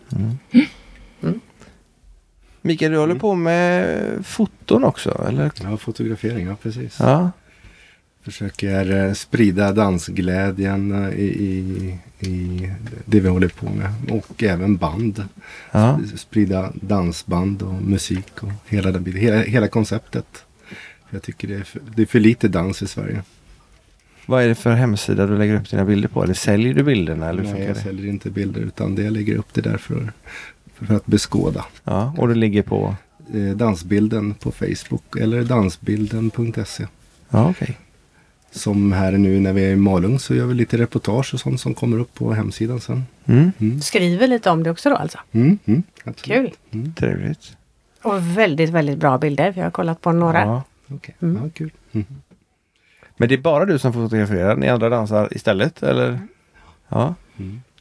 Mikael, du håller på med foton också, eller? Ja, fotografering, ja precis. Ja. Försöker eh, sprida dansglädjen eh, i, i, i det vi håller på med. Och även band. Ja. Sprida dansband och musik och hela, den hela, hela konceptet. Jag tycker det är, för, det är för lite dans i Sverige. Vad är det för hemsida du lägger upp dina bilder på? Eller säljer du bilderna? Eller Nej, jag det? säljer inte bilder utan det jag lägger upp det där för, för att beskåda. Ja, och du ligger på? Eh, dansbilden på Facebook eller dansbilden.se. Ja, okej. Som här nu när vi är i Malung så gör vi lite reportage och sånt som kommer upp på hemsidan sen. Mm, Mm. Skriver lite om det också då alltså. Mm, mm. Kul! trevligt. Och väldigt, väldigt bra bilder. Vi har kollat på några. Ja. Okej, Mm. ja, kul. Mm. Men det är bara du som fotograferar? Ni andra dansar istället? Eller? Ja.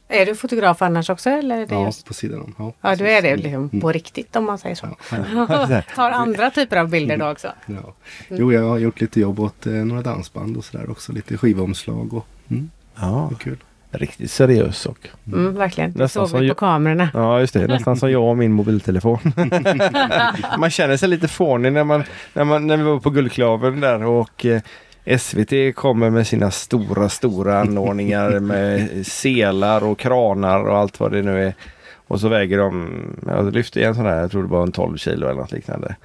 Är du fotograf annars också eller? Är det Ja, just... på sidan om. Ja, ja, du är det liksom Mm. på riktigt om man säger så. Ja, Tar andra typer av bilder då också. ja. Jo, jag har gjort lite jobb åt eh, några dansband och sådär också. Lite skivomslag och mm, ja. det är kul. Riktigt seriös och. Mm, verkligen. Nästan såg som vi på kamerorna. Ja, just det. Nästan som jag och min mobiltelefon. man känner sig lite fånig när, man, när, man, när vi var på Guldklaven där och eh, SVT kommer med sina stora, stora anordningar med selar och kranar och allt vad det nu är. Och så väger de, jag lyfte en sån här, jag tror det var en 12 kilo eller något liknande.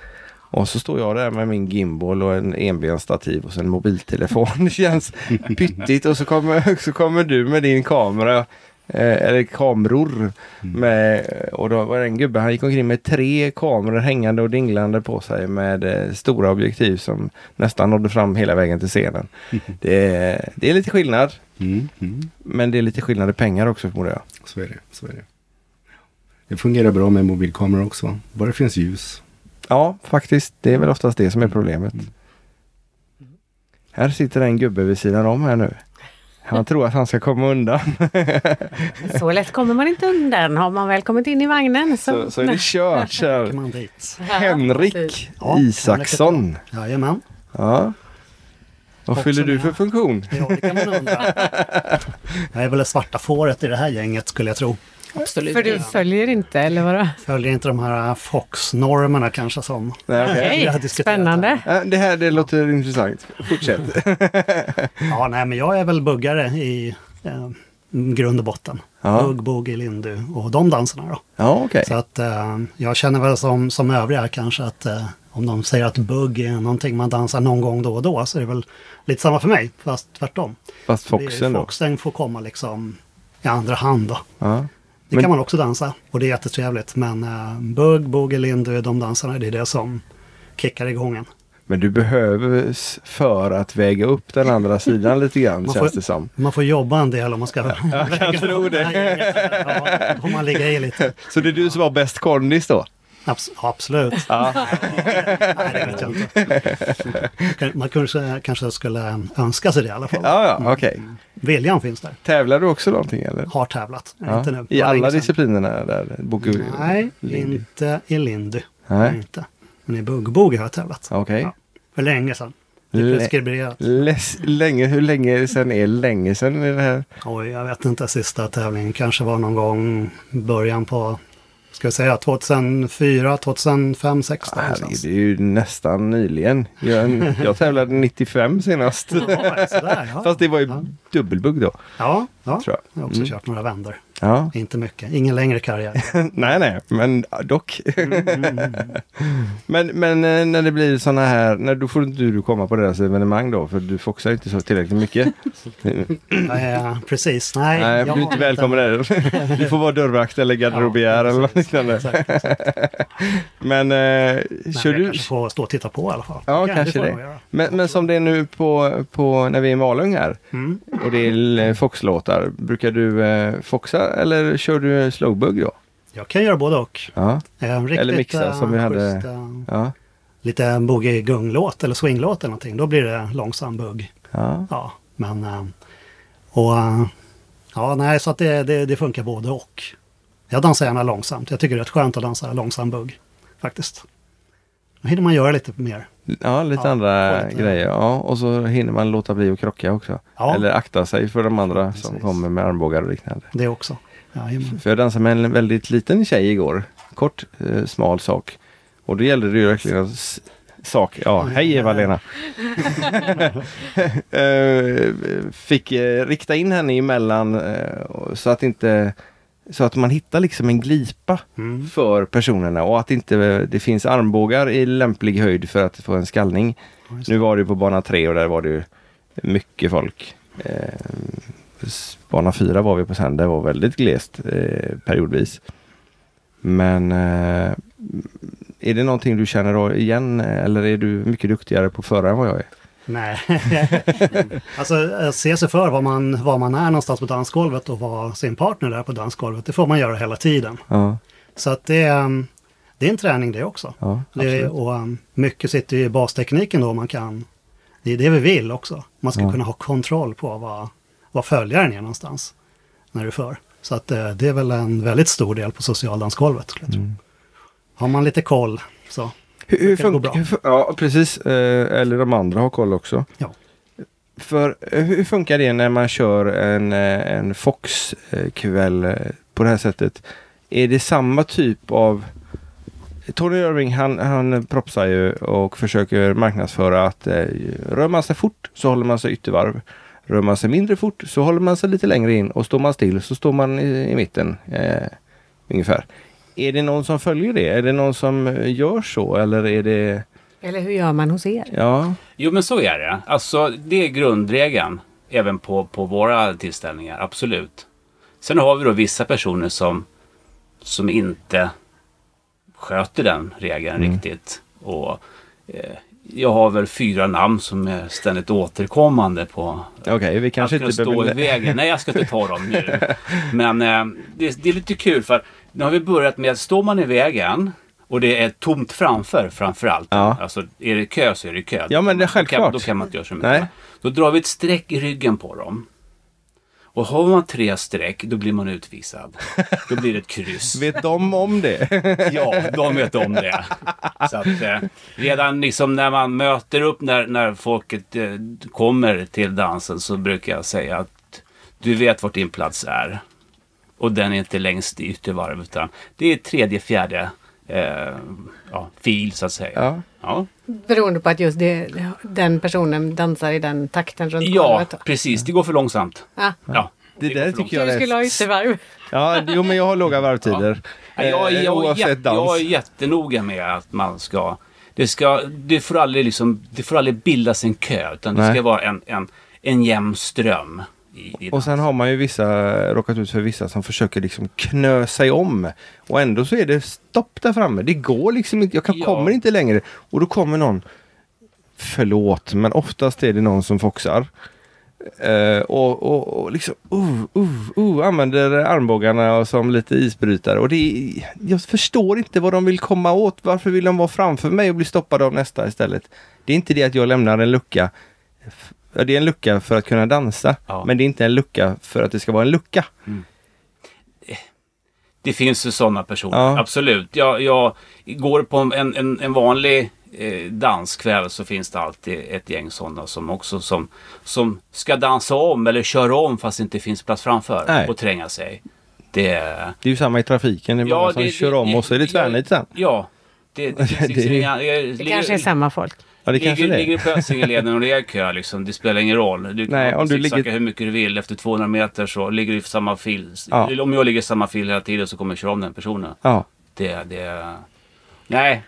Och så står jag där med min gimbal och en enbensstativ och en mobiltelefon. Det känns pyttigt och så kommer, så kommer du med din kamera eh, eller kameror. Med, och då var det en gubbe, han gick omkring med tre kameror hängande och dinglande på sig med eh, stora objektiv som nästan nådde fram hela vägen till scenen. Det är, det är lite skillnad, Mm, mm. men det är lite skillnad i pengar också förmodar jag. Så är det. Så är det. Det fungerar bra med mobilkamera också. Bara det finns ljus. Ja, faktiskt. Det är väl oftast det som är problemet. Här sitter en gubbe vid sidan om här nu. Han tror att han ska komma undan. Så lätt kommer man inte undan. Har man väl kommit in i vagnen så... Så, så är det kört. Henrik Ja, Isaksson. Jajamän. Ja. Vad Också fyller du för funktion? Ja, det kan man undra. Jag är väl det svarta fåret i det här gänget skulle jag tro. Absolut. För du följer inte eller vadå? Följer inte de här Fox-normerna kanske som... Nej, har diskuterat spännande. Ja, Det här det låter intressant. Fortsätt. Ja, nej men jag är väl buggare i eh, grund och botten. Ja. Bugg, boogie, lindy och de danserna då. Ja, okej. Så att eh, jag känner väl som, som övriga kanske att eh, om de säger att bugg är någonting man dansar någon gång då och då så är det väl lite samma för mig, fast tvärtom. Fast Foxen då. Foxen får komma liksom i andra hand då. Ja. Det Men- kan man också dansa och det är jättetrevligt. Men uh, bugg, boogie, lindy, de dansarna, det är det som kickar igång en. Men du behövs för att väga upp den andra sidan lite grann Man känns får- det som. Man får jobba en del om man ska... Jag kan tro det. Ja, får man ligga i lite. Så det är du som har bäst kondis då? Abs- absolut. Ja. Nej, det vet jag inte. Man kanske, kanske skulle önska sig det i alla fall. Ja, ja, okej. Viljan finns där. Tävlar du också någonting eller? Har tävlat. Ja. Inte nu. I alla disciplinerna där? Nej, Lindy. inte i Lindy. Nej. Inte. Men i buggboogie har jag tävlat. Okej. Ja. För länge sedan. Preskriberat. Länge, hur länge sedan är länge sedan i det här? Oj, jag vet inte. Sista tävlingen kanske var någon gång början på, ska vi säga 2004, 2005, 2006 Herregud, någonstans. det är ju nästan nyligen. Jag, jag tävlade 95 senast. Ja, sådär, ja. Fast det var ju Ja. dubbelbugg då, Ja, ja. tror jag. jag har också Mm. kört några vändor. Ja. Inte mycket. Ingen längre karriär. nej, nej, men dock. Mm, men, men eh, när det blir sådana här, när då får inte du komma på deras evenemang då, för du foxar inte så tillräckligt mycket. Ja, precis. Nej, nej, jag du är inte välkommen där. Du får vara dörrvakt eller garderobiär eller något liknande. Exakt, exakt. Men eh, Nej, kör jag du? kanske får stå och titta på i alla fall. Ja, det kanske det. jag göra. Men, men som det är nu på, på när vi är i Malung här Mm. och det är eh, Fox-låtar. Brukar du eh, foxa eller kör du slowbug då? Jag kan göra både och. Ja, Eh, riktigt, Eller mixa eh, som vi hade- schysst, eh, ja, lite boogie-gung-låt eller swing-låt eller någonting. Då blir det långsam bugg. ja. Ja, men... eh, Och... eh, Ja, nej, så att det, det, det funkar både och. Jag dansar gärna långsamt. Jag tycker det är rätt skönt att dansa långsam bugg. Faktiskt. Då hinner man göra lite mer. Ja, lite Ja, andra lite- grejer. Ja, och så hinner man låta bli att krocka också. Ja. Eller akta sig för de andra Precis. som kommer med armbågar och liknande. Det också. Jajamän. För jag dansade med en väldigt liten tjej igår. Kort, eh, smal sak. Och då gällde det ju verkligen att sak. Ja, hej Eva-Lena. Eh, Fick eh, rikta in henne emellan eh, så att inte så att man hittar liksom en glipa Mm. för personerna och att inte det finns armbågar i lämplig höjd för att få en skallning. Just Nu var det på bana 3 och där var det mycket folk. Eh, bana 4 var vi på sen, det var väldigt glest eh, periodvis. Men eh, är det någonting du känner igen eller är du mycket duktigare på att föra än vad jag är? Nej. alltså eh, se sig för var man, var man är någonstans på dansgolvet och vara sin partner där på dansgolvet. Det får man göra hela tiden. Ja, Så att det, är, um, det är en träning det också. ja Det, är- och um, mycket sitter i bastekniken då man kan... Det är det vi vill också. Man ska Ja. kunna ha kontroll på vad, vad följaren är någonstans. När du för. Så att eh, det är väl en väldigt stor del på socialdansgolvet. Mm. Har man lite koll så. Hur, hur funkar Ja, precis. Eh, eller de andra har koll också. Ja. För eh, hur funkar det när man kör en, eh, en Fox-kväll på det här sättet? Är det samma typ av... Tony Irving han, han propsar ju och försöker marknadsföra att eh, rör man sig fort så håller man sig yttervarv. Rör man sig mindre fort så håller man sig lite längre in och står man still så står man i, i mitten. Eh, ungefär. Är det någon som följer det? Är det någon som eh, gör så eller är det... Eller hur gör man hos er? Ja, Jo, men så är det. Alltså, det är grundregeln även på, på våra tillställningar, absolut. Sen har vi då vissa personer som, som inte sköter den regeln Mm. riktigt. Och eh, jag har väl fyra namn som är ständigt återkommande på okej, vi kanske att inte stå i behöver... vägen. Nej, jag ska inte ta dem nu. Men eh, det, det är lite kul för nu har vi börjat med att står man i vägen och det är tomt framför framförallt. Ja. Alltså är det kö så är det kö. Ja, men det är Då kan, självklart. då kan man inte göra så mycket. Nej. Då drar vi ett streck i ryggen på dem. Och har man tre streck då blir man utvisad. Då blir det ett kryss. Vet de om det? Ja, de vet om det. Så att, eh, redan liksom när man möter upp när, när folket eh, kommer till dansen så brukar jag säga att du vet vart din plats är. Och den är inte längst i yttervarv utan det är tredje, fjärde eh, ja, fil så att säga. Ja. Ja, Beroende på att just det, den personen dansar i den takten runt ja golvet. då. precis. Det går för långsamt. Ah. Ja, Det går där tycker jag Du skulle ha är... yttervarv. Ja, jo, men jag har låga varvtider. Ja, jag, Eh, är- jag, är oavsett jätte, dans. jag är jättenoga med att man ska... Det, ska, det, får aldrig liksom, det får aldrig bildas en kö utan det Nej. ska vara en, en, en jämn ström. Och sen har man ju vissa, råkat ut för vissa som försöker liksom knö sig om. Och ändå så är det stopp där framme. Det går liksom inte, jag kan, Ja. kommer inte längre. Och då kommer någon, förlåt, men oftast är det någon som foxar. Eh, och, och, och liksom, uh, uh, uh, använder armbågarna som lite isbrytare. Och det är, jag förstår inte vad de vill komma åt. Varför vill de vara framför mig och bli stoppade av nästa istället? Det är inte det att jag lämnar en lucka. Ja, Det är en lucka för att kunna dansa. Ja. Men det är inte en lucka för att det ska vara en lucka. Det finns ju sådana personer, Ja. absolut. Jag, jag går på en, en, en vanlig eh, danskväll så finns det alltid ett gäng sådana som också som, som ska dansa om eller köra om fast det inte finns plats framför Nej. och tränga sig. Det, Det är ju samma i trafiken. Det är många som kör om och så är det tvärnit sen. Ja. Det, det, finns Det liksom Det kanske är samma folk. Ja, det kanske ligger, det ligger du på Össingeleden och det är kö liksom, det spelar ingen roll. Du kan Nej, om du ligger... hur mycket du vill. Efter 200 meter så ligger du i samma fil. Ja. Om jag ligger i samma fil hela tiden så kommer jag köra om den personen. Ja. Det, det... Nej.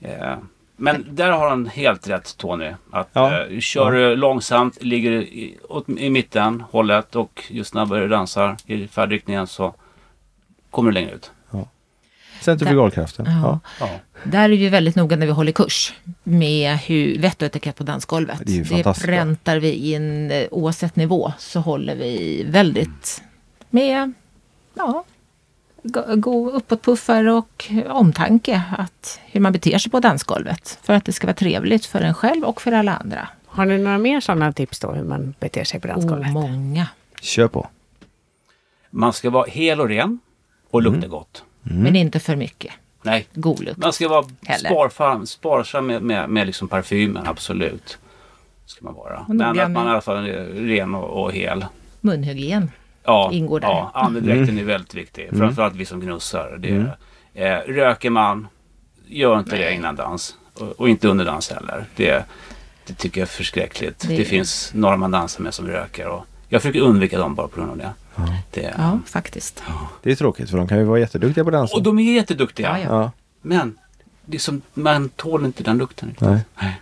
Eh, Men där har han helt rätt Tony. Att Ja. eh, kör du långsamt, ligger i, i mitten hållet och ju snabbare du dansar i färdriktningen så kommer du längre ut. Centrifugalkraften. Ja. Ja. Där är vi väldigt noga när vi håller kurs med hur vett och etikett på dansgolvet. Det är bra. präntar vi in eh, oavsett nivå så håller vi väldigt med ja, gå- uppåtpuffar och omtanke att hur man beter sig på dansgolvet. För att det ska vara trevligt för en själv och för alla andra. Har ni några mer sådana tips då hur man beter sig på dansgolvet? Och många. Kör på. Man ska vara hel och ren och lukta Mm. gott. Men inte för mycket. Nej, God lukt. Man ska vara Heller. sparsam, sparsam med, med, med liksom parfymen, absolut. Ska man vara. Men att man i alla fall är ren och, och hel. Munhygien. Ja, Ingår där. ja andedräkten Mm. är väldigt viktig. Framförallt vi som gnussar. Det, eh, röker man, gör inte det innan dans. Och, och inte underdans heller. Det, det tycker jag är förskräckligt. Det- Det, finns några man dansar med som röker och jag försöker undvika dem bara på grund av det. det Ja, faktiskt. Det är tråkigt för de kan ju vara jätteduktiga på dansen. Och de är jätteduktiga. Ja, ja. Ja. Men det är som, man tål inte den lukten. riktigt. Nej. Nej.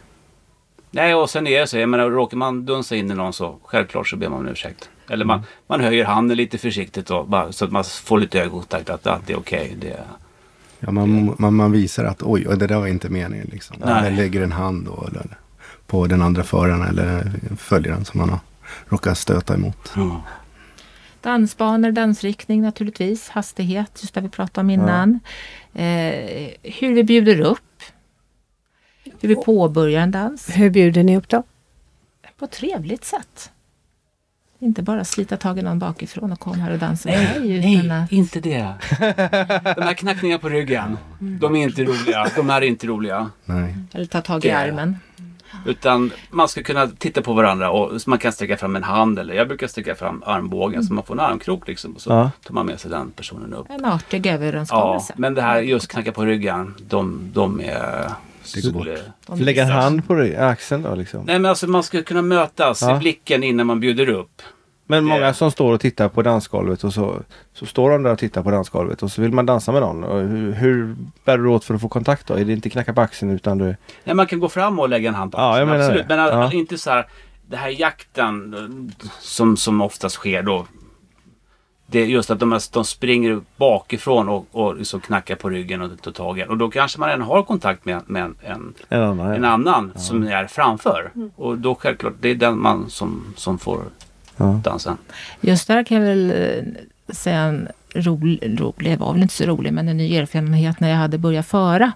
Nej, och sen är det så. Jag menar, råkar man dunsa in i någon så självklart så ber man om ursäkt. Eller man, man höjer handen lite försiktigt och bara, så att man får lite ögonkontakt. Att, att det är okej. Det, Ja, man, man, man visar att oj, oj, det där var inte meningen. Liksom. Nej. Eller lägger en hand då, eller, på den andra föraren eller följaren som man har råkat stöta emot. ja. Dansbanor, dansriktning naturligtvis, hastighet, just det vi pratade om innan. Eh, hur vi bjuder upp. Hur vi påbörjar en dans Hur bjuder ni upp då? på ett trevligt sätt. Inte bara slita tag i någon bakifrån och kom här och dansa med mig. Nej, att, inte det. De här knackningarna på ryggen. De är inte roliga. De här är inte roliga. Nej. eller ta tag i Det- armen. Utan man ska kunna titta på varandra och man kan sträcka fram en hand eller jag brukar sträcka fram armbågen så man får en armkrok liksom. Och så Ja. tar man med sig den personen upp. En artig Ja, överenskommelse. men det här just knacka på ryggen, de, de är... Lägga en hand på axeln då liksom. Nej men alltså man ska kunna mötas Ja. i blicken innan man bjuder upp. Men många det- som står och tittar på dansgolvet och så, så står de där och tittar på dansgolvet och så vill man dansa med någon. Och hur, hur bär du åt för att få kontakt då? Är det inte knacka på axeln utan du... Nej, man kan gå fram och lägga en hand på Ja, jag axeln, menar absolut. det. Men Ja. inte så här, det här jakten som, som oftast sker då. Det är just att de, de springer bakifrån och, och liksom knackar på ryggen och tar tag i. Och då kanske man redan har kontakt med, med en, en, En annan? en annan som är framför. Och då självklart, det är den man som, som får Ja. dansa. Just där kan jag väl eh, säga en rolig, rolig, var väl inte så rolig, men en ny erfarenhet när jag hade börjat föra.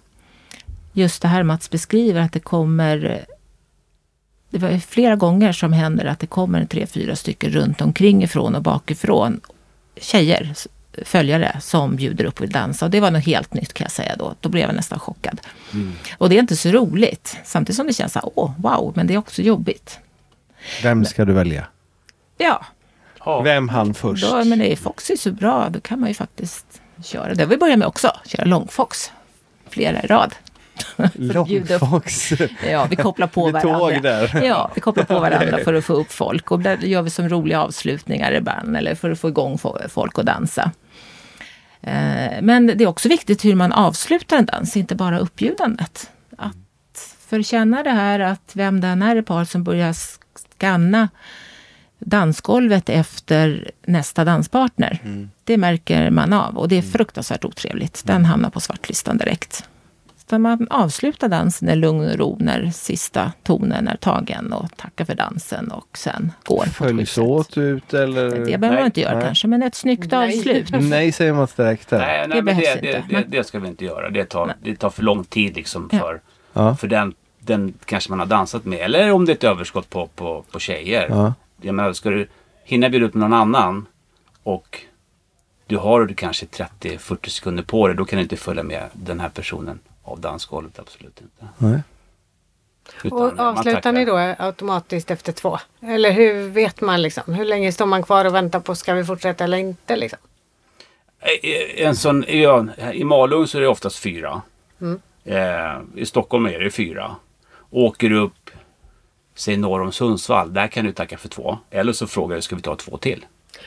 Just det här Mats beskriver att det kommer eh, det var flera gånger som händer att det kommer tre, fyra stycken runt omkring ifrån och bakifrån. Tjejer, följare, som bjuder upp och vill dansa. Och det var något helt nytt kan jag säga då. Då blev jag nästan chockad. Och det är inte så roligt. Samtidigt som det känns så här, åh, wow, men det är också jobbigt. Vem ska du välja? Ja, Ja. Vem han först? Då, men det är Fox är så bra, då kan man ju faktiskt köra. Det har vi börjat med också, köra långfox. Flera i rad. Långfox. Ja, vi kopplar på Med tåg varandra. där. Ja, vi kopplar på varandra för att få upp folk. Och där gör vi som roliga avslutningar ibland, eller för att få igång fo- folk att dansa. Eh, Men det är också viktigt hur man avslutar en dans, inte bara uppbjudandet. Att förkänna det här att vem den är i par som börjar skanna dansgolvet efter nästa danspartner. Det märker man av och det är fruktansvärt otrevligt. Den hamnar på svartlistan direkt. Så man avslutar dansen i lugn och ro när sista tonen är tagen och tackar för dansen och sen går. Följs åt ut eller? Det behöver man Nej. inte göra Nej. kanske, men ett snyggt Nej. avslut. Nej säger man direkt där. Nej, Det nej men det, det, det, det ska vi inte göra. Det tar, Nej. det tar för lång tid liksom för, Ja. för den, den kanske man har dansat med. Eller om det är ett överskott på, på, på tjejer. Ja. Jag menar, ska du hinna bjuda upp någon annan och du har kanske 30-40 sekunder på dig. Då kan du inte följa med den här personen av dansgolvet. Absolut inte. Nej. Utan Och man avslutar tackar. ni då automatiskt efter två? Eller hur vet man liksom? Hur länge står man kvar och väntar på ska vi fortsätta eller inte liksom? Eh, En sån, ja, I Malung så är det oftast fyra. Mm. Eh, I Stockholm är det fyra. Åker du upp, säg norr om Sundsvall, där kan du tacka för två. Eller så frågar du, ska vi ta två till?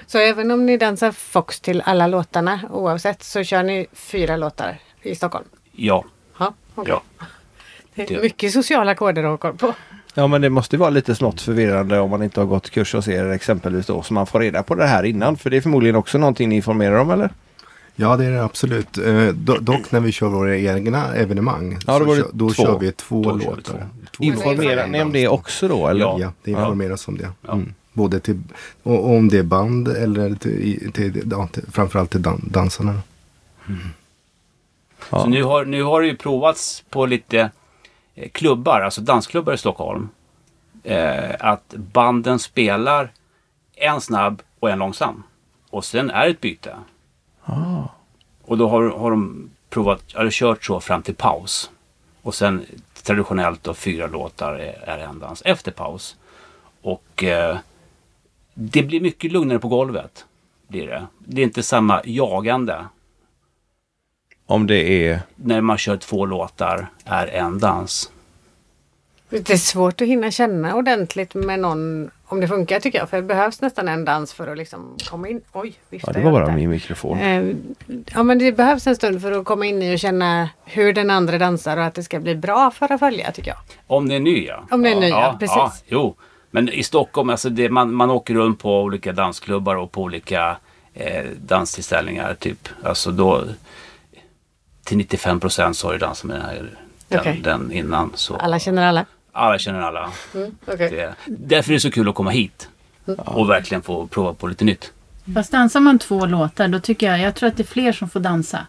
Så även om ni dansar Fox till alla låtarna oavsett så kör ni fyra låtar i Stockholm? Ja. Ja, okej. ja. Det är mycket sociala koder att ha på. Ja men det måste vara lite smått förvirrande om man inte har gått kurs hos er exempelvis då. Så man får reda på det här innan. För det är förmodligen också någonting ni informerar om eller? Ja, det är det absolut. Eh, do, dock när vi kör våra egna evenemang. Ja, då var det kör, då två. kör vi två Då kör vi låtar. två. Två Informerar låtar. ni om det också då eller? Ja. Ja, det informeras om det. Ja. Mm. Både till, och, och om det är band eller till, till, ja, till, framförallt till dan, dansarna. Ja. Så nu har, nu har det ju provats på lite eh, klubbar, alltså dansklubbar i Stockholm. Eh, att banden spelar en snabb och en långsam. Och sen är det ett byte. Och då har, har de provat, eller kört så fram till paus. Och sen traditionellt då fyra låtar är, är en dans efter paus. Och eh, det blir mycket lugnare på golvet. Blir det. det är inte samma jagande Om det är... när man kör två låtar är en dans. Det är svårt att hinna känna ordentligt med någon om det funkar tycker jag. För det behövs nästan en dans för att liksom komma in. Oj, Ja, viftar det jag var bara min mikrofon. Eh, Ja men det behövs en stund för att komma in i och känna hur den andra dansar och att det ska bli bra för att följa tycker jag. Om det är ny ja. Om det är ny, ja, precis. jo. Men i Stockholm, alltså det, man, man åker runt på olika dansklubbar och på olika eh, danstillställningar. Typ. Alltså då, till 95 procent så har du dansat med den här den, Okej. den innan. Så Alla känner alla. Alla känner alla. Mm, okej. Det, därför är det så kul att komma hit. Och verkligen få prova på lite nytt. Fast dansar man två låtar då tycker jag, jag tror att det är fler som får dansa.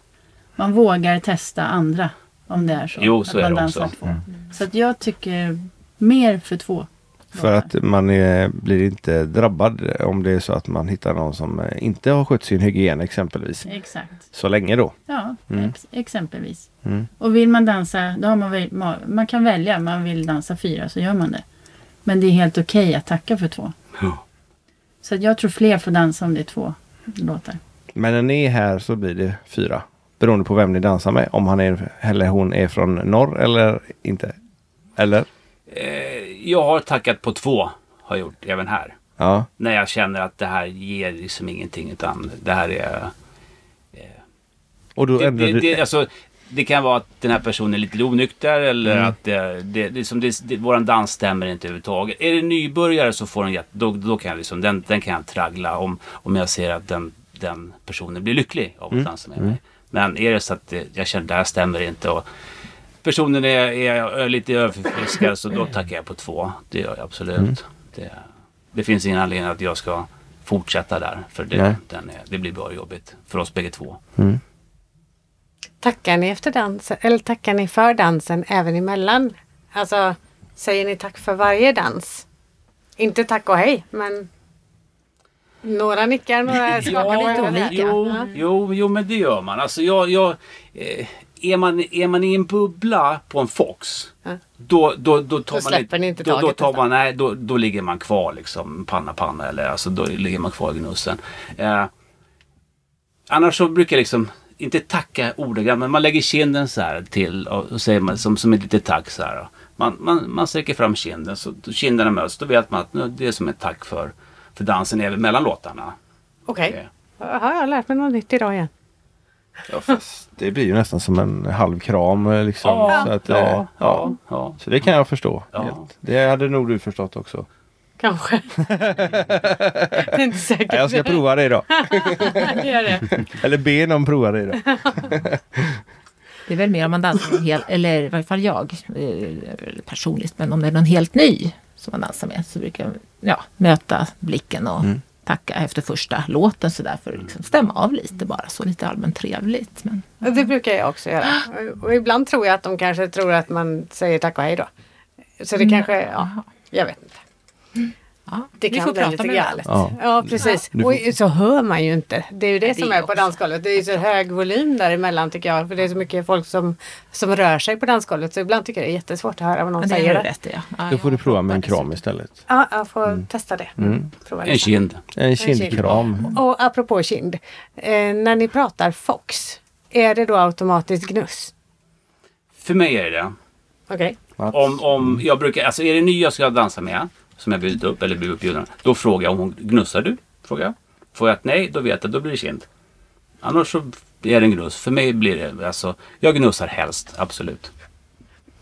Man vågar testa andra om det är så. Jo, så att är man det dansar också. två. Så att jag tycker mer för två. För att man är, blir inte drabbad om det är så att man hittar någon som inte har skött sin hygien exempelvis. Exakt. Så länge då. Ja, Mm. ex- exempelvis. Mm. Och vill man dansa, då har man, man kan välja. Man vill dansa fyra så gör man det. Men det är helt okej att tacka för två. Ja. Så jag tror fler får dansa om det är två låtar. Men när ni är här så blir det fyra. Beroende på vem ni dansar med. Om han är, eller hon är från norr eller inte. Eller? Eh, jag har tackat på två. Har jag gjort även här. Ja. När jag känner att det här ger liksom ingenting utan det här är... Och då Det, ändrar det, du... det, alltså, det kan vara att den här personen är lite onykter eller Mm. att det, det, det, som det, det, våran dans stämmer inte överhuvudtaget. Är det nybörjare så får den, då, då kan jag liksom, den, den kan jag traggla om, om jag ser att den, den personen blir lycklig av att Mm. dansa med mig. Men är det så att det, jag känner att det här stämmer inte och personen är, är lite överförfriskad så då tackar jag på två. Det gör jag absolut. Mm. Det, det finns ingen anledning att jag ska fortsätta där. För det, den är, det blir bara jobbigt för oss bägge två. Mm. Tackar ni efter dansen eller tackar ni för dansen även emellan? Alltså säger ni tack för varje dans? Inte tack och hej men några nickar, några skakar lite på olika. Jo, Ja. jo, jo, men det gör man. Alltså jag, jag, eh, är, man, är man i en bubbla på en Fox, Ja. då, då, då tar Då man släpper ni inte då, då, taget tar nästan. man, nej, då, då ligger man kvar liksom panna panna eller alltså då ligger man kvar i gnussen. Eh, annars så brukar jag liksom inte tacka ordagrant men man lägger kinden så här till och, och säger man som, som ett litet tack så här. Man, man, man sträcker fram kinden så då kinderna möts. Då vet man att nu, det är som ett tack för, för dansen även mellan låtarna. Okej, har jag lärt mig något nytt idag igen. Ja, fast det blir ju nästan som en halv kram eh, liksom. Ja, så, att, eh, ja, ja. ja, ja. så det kan jag förstå. Ja. Helt. Det hade nog du förstått också. Kanske. det är inte säkert. Nej, jag ska prova det idag. Gör det. Eller be någon prova det idag. Det är väl mer om man dansar med helt, eller i varje fall jag eh, personligt, men om det är någon helt ny som man dansar med så brukar jag ja, möta blicken och Mm. Tacka efter första låten sådär för att liksom stämma av lite bara så lite allmänt trevligt. Men, Och Det brukar jag också göra. Och ibland tror jag att de kanske tror att man säger tack och hej då. Så det kanske, ja, jag vet inte. Ja, Det vi kan får bli prata lite med galet. Ja. Ja, precis. Du Och så hör man ju inte. Det är ju det, Nej, som det är på dansgolvet. Det är ju så hög volym däremellan tycker jag. För det är så mycket folk som, som rör sig på dansgolvet. Så ibland tycker jag det är jättesvårt att höra vad någon Men det säger. det. rätt. Ja. Ja, Då får du prova med en kram istället. Ja, jag får testa det. Mm. Prova det En kind. En kind. kindkram. Och apropå kind. Eh, när ni pratar Fox. Är det då automatiskt gnuss? För mig är det det. Okej. Mats? Om, om jag brukar, alltså är det ny jag ska dansa med, som jag bjudit upp eller blivit uppbjuden, då frågar jag om hon gnussar du? Frågar jag. Får jag ett nej, då vet jag, då blir det kind. Annars så är det en gnuss. För mig blir det, alltså, jag gnussar helst, absolut.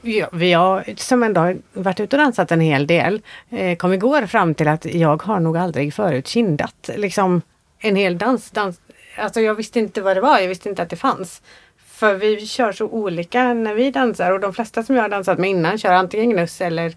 Ja, vi har, som ändå har varit ute och dansat en hel del, eh, kom igår fram till att jag har nog aldrig förut kindat liksom en hel dans. dans. Alltså jag visste inte vad det var, jag visste inte att det fanns. För vi kör så olika när vi dansar och de flesta som jag har dansat med innan kör antingen gnuss eller,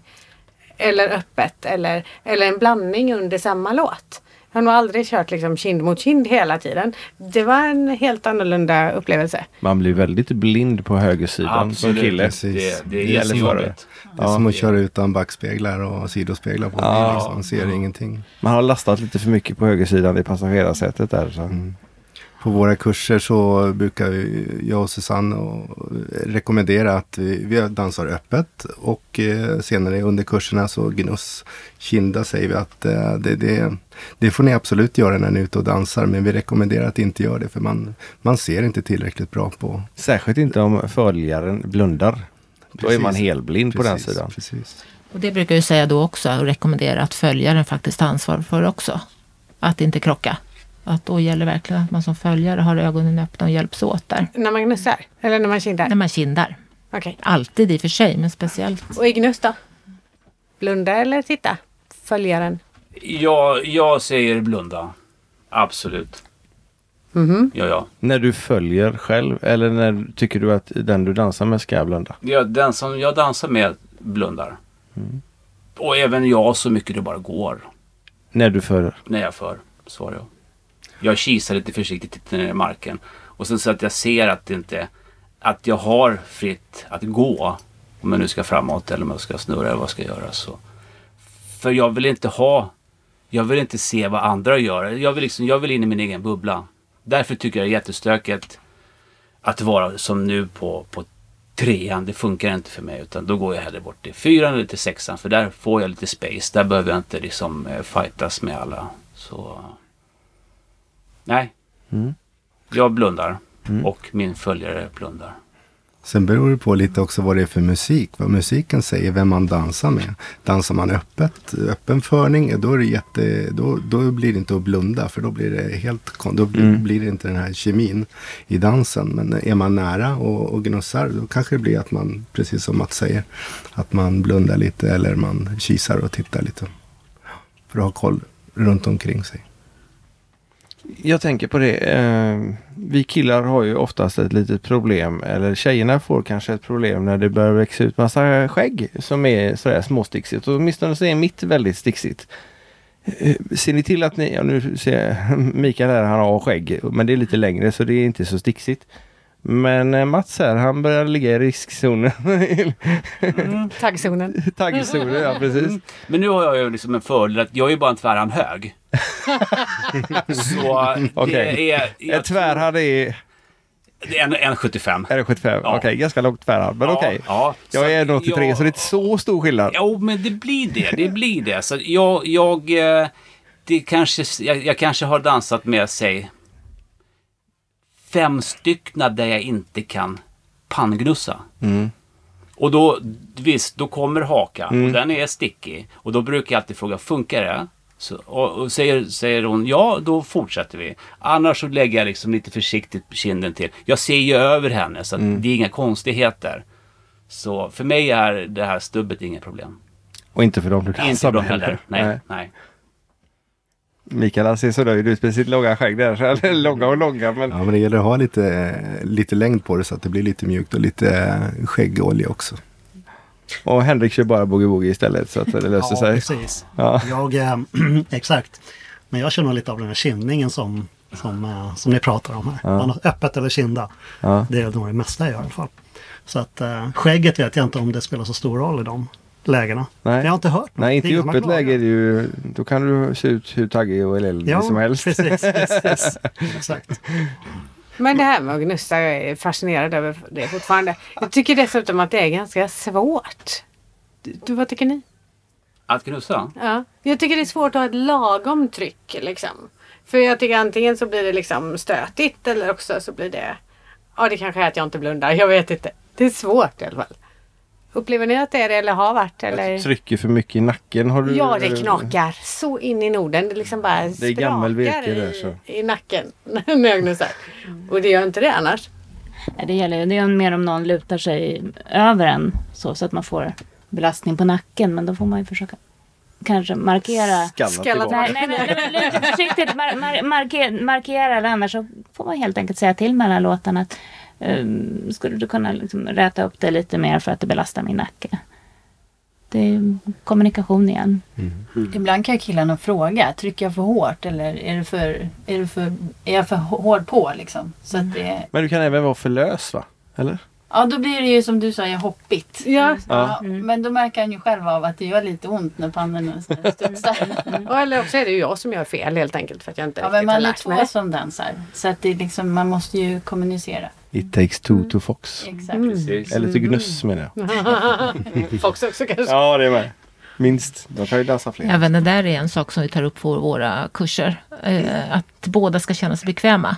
eller öppet eller, eller en blandning under samma låt. Jag har nog aldrig kört liksom kind mot kind hela tiden. Det var en helt annorlunda upplevelse. Man blir väldigt blind på högersidan som kille. precis. Det, det är Det gäller för det. Det är som att köra utan backspeglar och sidospeglar på. Ja. Ja. Liksom. Man ser ingenting. Man har lastat lite för mycket på högersidan i passagerarsätet där. Så. Mm. På våra kurser så brukar jag och Susanne och rekommendera att vi, dansar öppet och eh, senare under kurserna så gnuss, kinda säger vi att eh, det, det, det får ni absolut göra när ni är ute och dansar men vi rekommenderar att inte göra det för man, man ser inte tillräckligt bra på. Särskilt inte om följaren blundar. Då är man Precis. helblind på den Precis, sidan. Precis. Och det brukar jag säga då också och rekommendera att följaren faktiskt tar ansvar för också. Att inte krocka. Att då gäller verkligen att man som följare har ögonen öppna och hjälps åt där. När man gnussar? Eller när man kindar? När man kindar. Okej. Alltid i och för sig, men speciellt. Och i gnuss då? Blunda eller titta? Följaren? Jag, jag säger blunda. Absolut. Mhm. Ja, ja. När du följer själv eller när tycker du att den du dansar med ska blunda? ja den som jag dansar med blundar. Och även jag så mycket det bara går. När du följer? När jag för, svarar jag. Jag kisar lite försiktigt, tittar ner i marken. Och sen så att jag ser att det inte... Att jag har fritt att gå. Om jag nu ska framåt eller om jag ska snurra eller vad jag ska göra. Så. För jag vill inte ha... Jag vill inte se vad andra gör. Jag vill, liksom, jag vill in i min egen bubbla. Därför tycker jag det är jättestökigt att vara som nu på, på trean. Det funkar inte för mig. Utan då går jag hellre bort till fyran eller till sexan. För där får jag lite space. Där behöver jag inte liksom eh, fightas med alla. Så... Nej. Mm. Jag blundar. Mm. Och min följare blundar. Sen beror det på lite också vad det är för musik. Vad musiken säger, vem man dansar med. Dansar man öppet, öppen förning, då, är det jätte, då, då blir det inte att blunda. För då blir det helt Då blir, Mm. blir det inte den här kemin i dansen. Men är man nära och, och gnussar, då kanske det blir att man, precis som Mats säger, att man blundar lite eller man kisar och tittar lite. För att ha koll runt omkring sig. Jag tänker på det. Eh, vi killar har ju oftast ett litet problem. Eller tjejerna får kanske ett problem när det börjar växa ut massa skägg som är sådär småsticksigt. Och åtminstone så är mitt väldigt sticksigt. Eh, ser ni till att ni, ja nu ser jag Mikael här, han har skägg. Men det är lite längre så det är inte så sticksigt. Men eh, Mats här, han börjar ligga i riskzonen. Taggzonen? Taggzonen, ja precis. Men nu har jag ju liksom en fördel att jag är bara en tvärhand hög. Så Okej. det är... En tvärhand är, det är en, en 75. är det 75? Ja. Okej, ganska långt tvärhand. Men okej. Ja, Jag är att 1,83 jag- så det är inte så stor skillnad. Jo, men det blir det. Det blir det. Så jag, jag, eh, det kanske, jag, jag kanske har dansat med, säg, fem styckna där jag inte kan panngnussa. Mm. Och då, visst, då kommer hakan Mm. och den är stickig. Och då brukar jag alltid fråga, funkar det? Så, och, och säger, säger hon ja, då fortsätter vi. Annars så lägger jag liksom lite försiktigt kinden till. Jag ser ju över henne så Mm. det är inga konstigheter. Så för mig är det här stubbet inget problem. Och inte för dem du dansar med heller. heller. Nej, nej. Mikael han ser så nöjd ut med sitt långa skägg där. Långa och långa men... Ja, men det gäller att ha lite, lite längd på det så att det blir lite mjukt och lite eh, skäggolja också. Och Henrik kör bara boogie-woogie istället så att det löser Ja, sig. precis. Ja. Jag, eh, exakt. Men jag känner lite av den här kindningen som, som, eh, som ni pratar om här. Ja. Man har Öppet eller kinda. Ja. Det är nog det mesta jag gör i alla fall. Så att eh, skägget vet jag inte om det spelar så stor roll i de lägena. Nej. Jag har inte hört något. Nej, inte i öppet läge är det ju... Då kan du se ut hur taggig och eländig Ja, som helst. precis. precis. Exakt. Men det här med att gnussa, jag är fascinerad över det fortfarande. Jag tycker dessutom att det är ganska svårt. Du, vad tycker ni? Att knussa? Ja. Jag tycker det är svårt att ha ett lagom tryck liksom. För jag tycker antingen så blir det liksom stötigt eller också så blir det... Ja, det kanske är att jag inte blundar. Jag vet inte. Det är svårt i alla fall. Upplever ni att det är det eller har varit? Eller? Trycker för mycket i nacken. Har du... Ja, det knakar så in i Norden. Det liksom bara Det är gammelvirke sprakar där, i, så. i nacken när jag gnussar. Och det gör inte det annars. Nej, Det gäller ju, det är mer om någon lutar sig över en så, så att man får belastning på nacken. Men då får man ju försöka kanske markera. Skalla Skalla tillbaka. Nej, nej, men lite försiktigt mar, mar, marker, markera eller annars så får man helt enkelt säga till mellan låtarna att skulle du kunna liksom räta upp det lite mer för att det belastar min nacke. Det är kommunikation igen. Ibland kan killarna fråga, trycker jag för hårt eller är, det för, är, det för, är jag för hård på liksom? Så att det, Men du kan även vara för lös va? Eller? Ja, då blir det ju som du sa, ju hoppigt. Ja. Ja, Men då märker han ju själv av att det gör lite ont när pannorna studsar. Och Eller också är det ju jag som gör fel helt enkelt för att jag inte Ja, riktigt men har man är två som dansar. Så att det är liksom, man måste ju kommunicera. It takes two to fox. Exakt. Precis. Eller till gnuss menar jag. Fox också kanske. Ja, det är med. Minst. De kan ju dansa fler. Även det där är en sak som vi tar upp på våra kurser. Eh, att båda ska känna sig bekväma.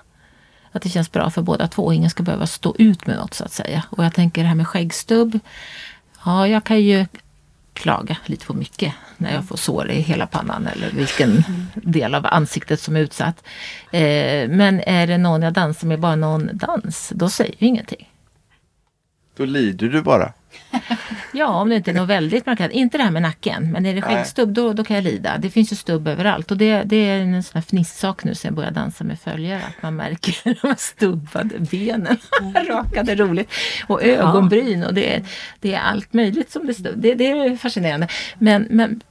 Att det känns bra för båda två. Ingen ska behöva stå ut med något så att säga. Och jag tänker det här med skäggstubb. Ja, jag kan ju klaga lite på mycket när jag får sår i hela pannan eller vilken del av ansiktet som är utsatt. Eh, men är det någon jag dansar med, bara någon dans, då säger jag ingenting. Då lider du bara. Ja, om det inte är något väldigt markerat. Inte det här med nacken, men är det skäggstubb då, då kan jag lida. Det finns ju stubb överallt och det, det är en sån här fnissak nu sen jag börjar dansa med följare. Att man märker de här stubbade benen. Rakade roligt. Och ögonbryn och det, är- det är allt möjligt som det stubb. Det, det är fascinerande. Men, men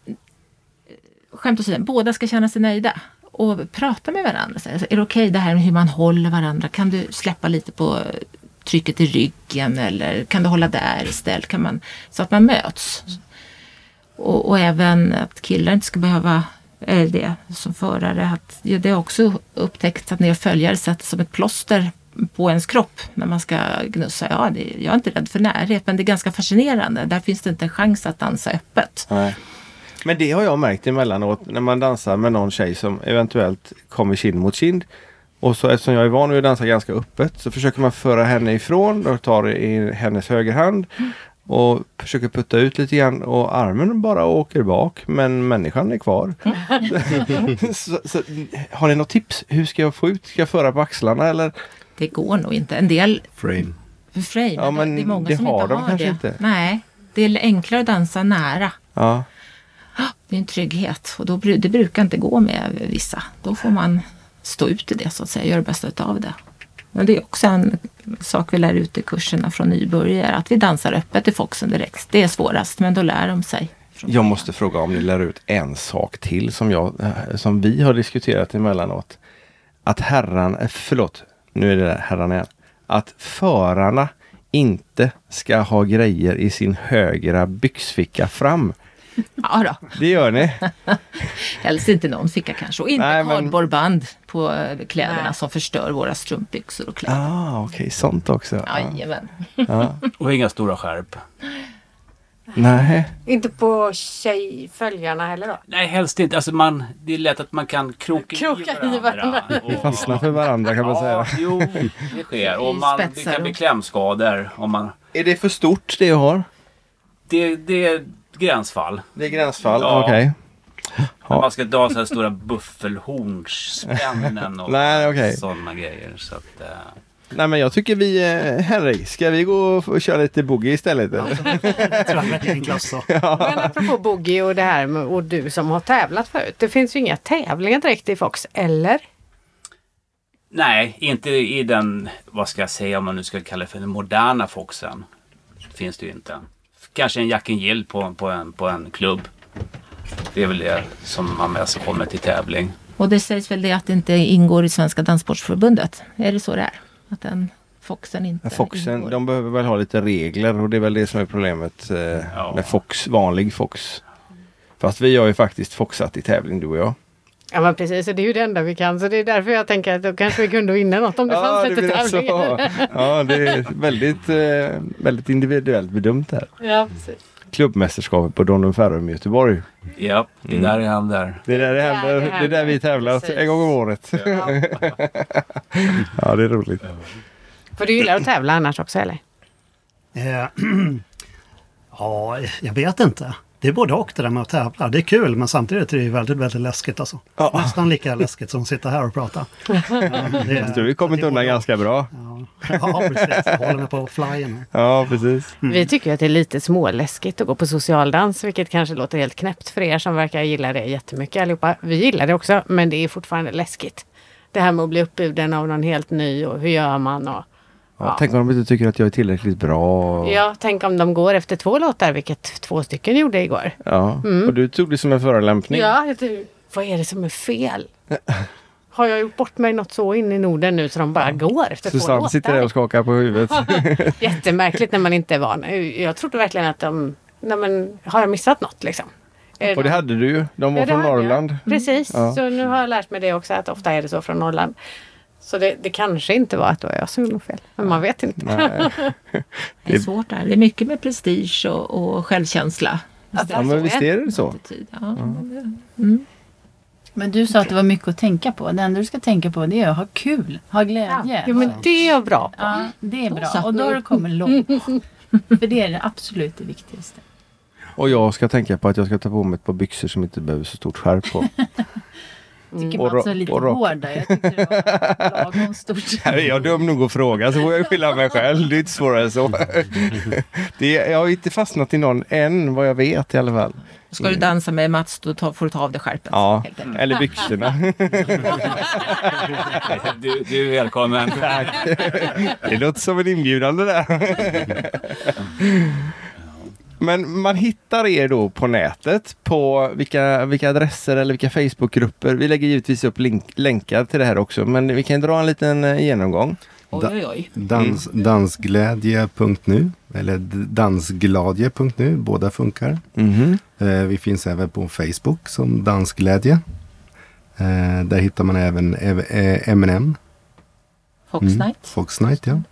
skämt åsido, båda ska känna sig nöjda. Och prata med varandra. Så Är det okej det här med hur man håller varandra? Kan du släppa lite på trycket i ryggen eller kan du hålla där istället? Kan man, så att man möts. Och, och även att killar inte ska behöva eller det som förare. Att, ja, det har också upptäckt att när jag följare sätts som ett plåster på ens kropp när man ska gnussa. Ja, det, jag är inte rädd för närhet men det är ganska fascinerande. Där finns det inte en chans att dansa öppet. Nej. Men det har jag märkt emellanåt när man dansar med någon tjej som eventuellt kommer kind mot kind. Och så eftersom jag är van vid att dansa ganska öppet så försöker man föra henne ifrån och tar i hennes högerhand och försöker putta ut lite grann och armen bara åker bak men människan är kvar. så, så, har ni något tips? Hur ska jag få ut? Ska jag föra på axlarna eller? Det går nog inte. En del Frame. frame, Ja, men det är många det som har inte de har kanske det. inte. Nej, det är enklare att dansa nära. Ja. Det är en trygghet och då, det brukar inte gå med vissa. Då får man stå ut i det så att säga, göra det bästa utav det. Men det är också en sak vi lär ut i kurserna från nybörjare, att vi dansar öppet i Foxen direkt. Det är svårast, men då lär de sig. Jag måste fråga om ni lär ut en sak till som, jag, som vi har diskuterat emellanåt. Att herran, eh, förlåt, nu är det där herran igen. Att förarna inte ska ha grejer i sin högra byxficka fram. Ja då, Det gör ni. helst inte någon ficka kanske. Och inte Nej, men- kardborreband på eh, kläderna Nej. som förstör våra strumpbyxor och kläder. Ah, okej, sånt också. Ja. Jajamän. Ja. Och inga stora skärp. Nej, Inte på tjejföljarna heller då? Nej, helst inte. Alltså man, det är lätt att man kan kroka, Kroka i i varandra. varandra. Och- fastna för varandra kan man Ja, säga. jo, det sker. Och man, det kan bli klämskador. Om man, Är det för stort det jag har? det, det är gränsfall. Det är gränsfall, Ja. okej. När man ska dra så här stora buffelhornsspännen och Nej, okej. sådana grejer. Så att, eh, Nej men jag tycker vi, eh, Henrik, ska vi gå och köra lite boogie istället? Det tror jag. Men apropå boogie och det här med, och du som har tävlat förut. Det finns ju inga tävlingar direkt i Fox, eller? nej, inte i den, vad ska jag säga om man nu ska kalla det för den moderna Foxen. Finns det ju inte. Kanske en Jack Jill på, på, en, på en klubb. Det är väl det som man mest kommer till tävling. Och det sägs väl det att det inte ingår i Svenska Danssportsförbundet? Är det så det är? Att den Foxen inte Foxen, ingår? de behöver väl ha lite regler och det är väl det som är problemet eh, Ja. med Fox, vanlig Fox. Fast vi har ju faktiskt foxat i tävling du och jag. Ja men precis, det är ju det enda vi kan. Så det är därför jag tänker att då kanske vi kunde vinna något om det fanns lite tävlingar. Ja, det är väldigt, eh, väldigt individuellt bedömt här. Ja, precis. Klubbmästerskapet på Donum Ferrum i Göteborg. Ja, det är där det händer. Det är där det Ja, händer. det Det är där vi tävlar Precis. en gång om året. Ja, det är roligt. För du gillar att tävla annars också eller? Eh, ja, jag vet inte. Det är både och det där med att tävla. Det är kul men samtidigt är det väldigt, väldigt läskigt alltså. Ja. Nästan lika läskigt som att sitta här och prata. Ja, det tror vi kommit undan ganska bra. Ja, ja precis. Jag håller mig på flyen. Ja, precis. Vi tycker ju att det är lite småläskigt att gå på socialdans, vilket kanske låter helt knäppt för er som verkar gilla det jättemycket allihopa. Vi gillar det också, men det är fortfarande läskigt. Det här med att bli uppbjuden av någon helt ny och hur gör man och Ja. Tänk om de inte tycker att jag är tillräckligt bra. Ja, tänk om de går efter två låtar, vilket två stycken gjorde igår. Ja, och du tog det som en förolämpning. Ja, du, vad är det som är fel? Har jag gjort bort mig något så in i Norden nu så de bara går efter två Susanne låtar? sitter där och skakar på huvudet. Jättemärkligt när man inte är van. Jag trodde verkligen att de... Nej men, har jag missat något liksom? Är Och det de- hade du ju. De var Ja, från hade jag. Norrland. Precis, Ja. så nu har jag lärt mig det också att ofta är det så från Norrland. Så det, det kanske inte var att det var jag som gjorde något fel. Men man vet inte. Nej. Det är svårt där. Det är mycket med prestige och, och självkänsla. Alltså, Ja, men visst är det så. Ja, men det- mm. Men du sa att det var mycket att tänka på. Det enda du ska tänka på det är att ha kul, ha glädje. Jo men det är jag bra på. Ja, det är bra. Och då har du kommit långt. För det är det absolut det viktigaste. Och jag ska tänka på att jag ska ta på mig ett par byxor som inte behöver så stort skärp på. Tycker Och Mats är lite hård där. Jag tyckte det var lagom stort. Är jag dum nog att fråga så får jag skylla mig själv. Det är inte svårare än så. Det är, jag har inte fastnat i någon än vad jag vet i alla fall. Ska du dansa med Mats då ta, får du ta av dig skärpet. Ja, eller byxorna. Du, du är välkommen. Det låter som en inbjudan det där. Men man hittar er då på nätet på vilka, vilka adresser eller vilka Facebookgrupper. Vi lägger givetvis upp link, länkar till det här också men vi kan dra en liten eh, genomgång. Oj, oj, oj. Dans, dansglädje.nu eller dansgladje.nu. Båda funkar. Mhm. Eh, vi finns även på Facebook som Dansglädje. Eh, där hittar man även eh, M&M. Fox Mm. Night. Fox Night, ja.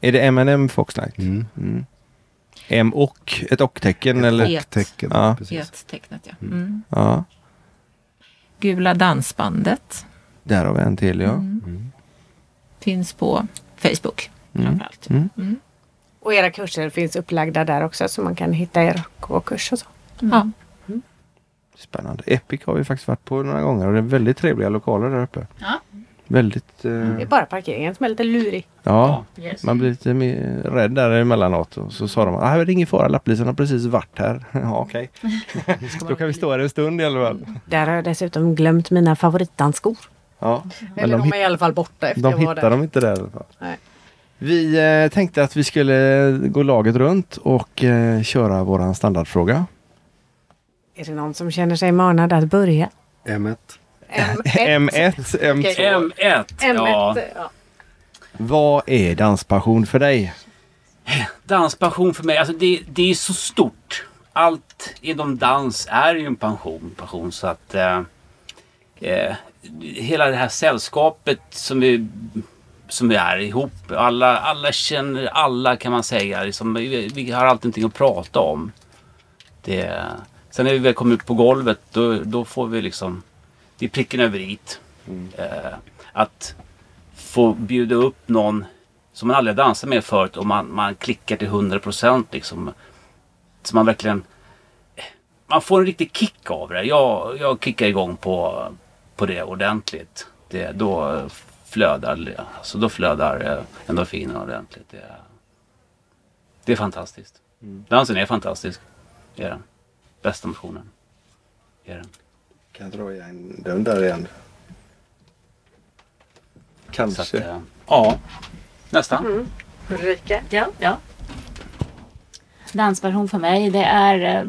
Är det M&M Fox Night? Mm. Mm. M och, ett och-tecken eller? Ett. Tecken, Ja. precis. Gettecknet ja. Mm. Ja, Gula dansbandet. där har vi en till ja. Mm. Finns på Facebook Mm. framförallt. Mm. Mm. Och era kurser finns upplagda där också så man kan hitta er kurs och så. Ja. Spännande. Epic har vi faktiskt varit på några gånger och det är väldigt trevliga lokaler där uppe. Ja. Väldigt... Det är Eh, bara parkeringen som är lite lurig. ja, Yes. man blir lite mer rädd där emellanåt. Och så sa de att ah, det är ingen fara, lapplisen har precis varit här. ja, okej. Då kan vi stå här en stund i alla fall. Där har jag dessutom glömt mina favoritdansskor. Ja, men Eller de, de är i alla fall borta efter de jag var hittar där. dem inte där i alla fall. Nej. Vi eh, tänkte att vi skulle gå laget runt och eh, köra våran standardfråga. Är det någon som känner sig manad att börja? M1. M1. M1, M2. Okej. M1. Ja. M1. Ja. Vad är danspassion för dig? Danspassion för mig, alltså det, det är så stort. Allt inom dans är ju en passion. passion så att eh, eh, hela det här sällskapet som vi, som vi är ihop. Alla, alla känner alla kan man säga. Liksom, vi, vi har alltid någonting att prata om. Det, sen när vi väl kommer ut på golvet då, då får vi liksom, det är pricken över it. Eh, att få bjuda upp någon som man aldrig dansat med förut och man, man klickar till 100 procent liksom. Så man verkligen... Man får en riktig kick av det. Jag, jag kickar igång på, på det ordentligt. Det, då flödar, alltså då flödar eh, endorfinerna ordentligt. Det, det är fantastiskt. Dansen är fantastisk. Det är den. Bästa motionen. Det är den. Kan dra igen den där igen? Kanske. att, eh, ja, nästan. Ulrika? Ja, ja. Danspassion för mig det är eh,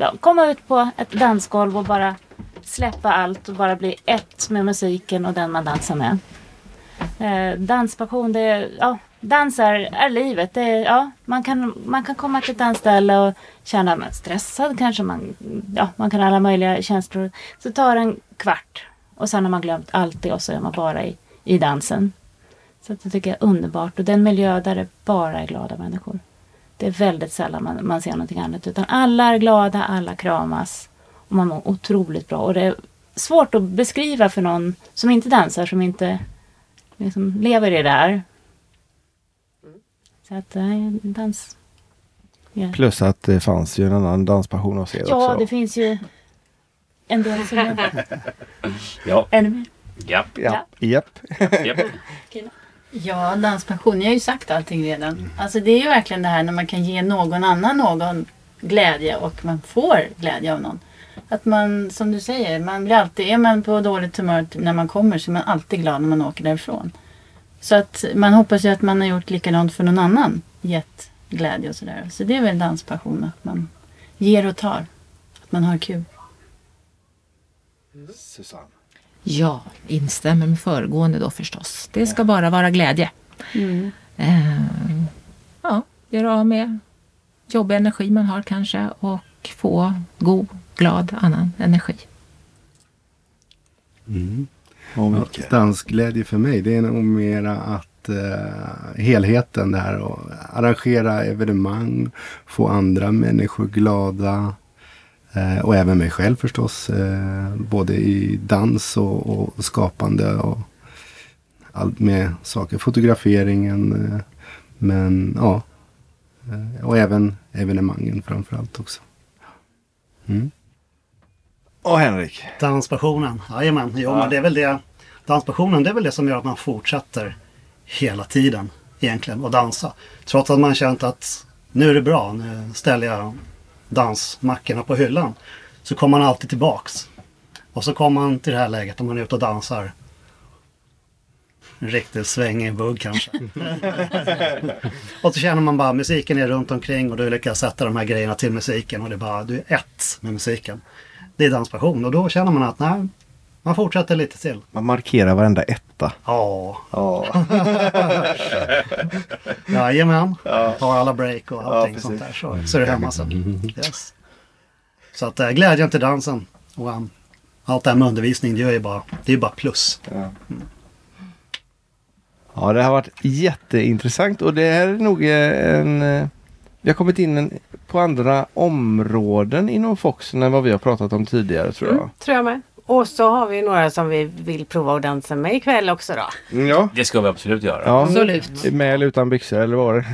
ja, komma ut på ett dansgolv och bara släppa allt och bara bli ett med musiken och den man dansar med. Eh, danspassion, det är, ja, dans är, är livet. Det är, ja, man, kan, man kan komma till ett dansställe och känna sig stressad kanske. Man, ja, man kan ha alla möjliga känslor. Så tar det en kvart och sen har man glömt allt det och så är man bara i, i dansen. Så det tycker jag är underbart. Och den miljö där det bara är glada människor. Det är väldigt sällan man, man ser någonting annat. Utan alla är glada, alla kramas. Och man mår otroligt bra. Och det är svårt att beskriva för någon som inte dansar, som inte liksom lever i det där. Så att, nej, dans. Ja. Plus att det fanns ju en annan danspassion hos er ja, också. det finns ju en del som är Ja, ännu mer. ja, Ja. Japp. ja. Ja, danspassion. Jag har ju sagt allting redan. Alltså det är ju verkligen det här när man kan ge någon annan någon glädje och man får glädje av någon. Att man, som du säger, man blir alltid, är man på dåligt humör när man kommer så är man alltid glad när man åker därifrån. Så att man hoppas ju att man har gjort likadant för någon annan. Gett glädje och sådär. Så det är väl danspassion, att man ger och tar. Att man har kul. Susanne. Ja, instämmer med föregående då förstås. Det ska bara vara glädje. Eh, ja, göra av med jobbig energi man har kanske och få god, glad annan energi. Mm. Och Ja, mycket. Dansglädje för mig, det är nog mera att eh, helheten där och arrangera evenemang, få andra människor glada eh, och även mig själv förstås. Eh, både i dans och, och skapande och allt med saker. Fotograferingen, eh, men ja. Eh, och även evenemangen framförallt också. Mm. Och Henrik. Danspassionen, jajamän. Jo, Ja. men det är väl det. Danspassionen, det är väl det som gör att man fortsätter hela tiden egentligen att dansa. Trots att man känt att nu är det bra, nu ställer jag dansmackorna på hyllan. Så kommer man alltid tillbaks. Och så kommer man till det här läget om man är ute och dansar. En riktigt svängig bugg kanske. och så känner man bara musiken är runt omkring och du lyckas sätta de här grejerna till musiken och det är bara, du är ett med musiken. Det är danspassion och då känner man att nej, man fortsätter lite till. Man markerar varenda etta. Ja, Ja. jajamän. Tar alla break och allting precis. sånt där så, så är det hemma sen. Yes. Så att äh, glädjen till dansen och um, allt det här med undervisning det är ju bara, det är bara plus. Ja, det har varit jätteintressant och det här är nog eh, en... Vi har kommit in en, på andra områden inom Foxen än vad vi har pratat om tidigare tror jag. Mm, tror jag med. Och så har vi några som vi vill prova att dansa med ikväll också då. Mm, ja. Det ska vi absolut göra. ja. Absolut. Med eller utan byxor eller vad var det?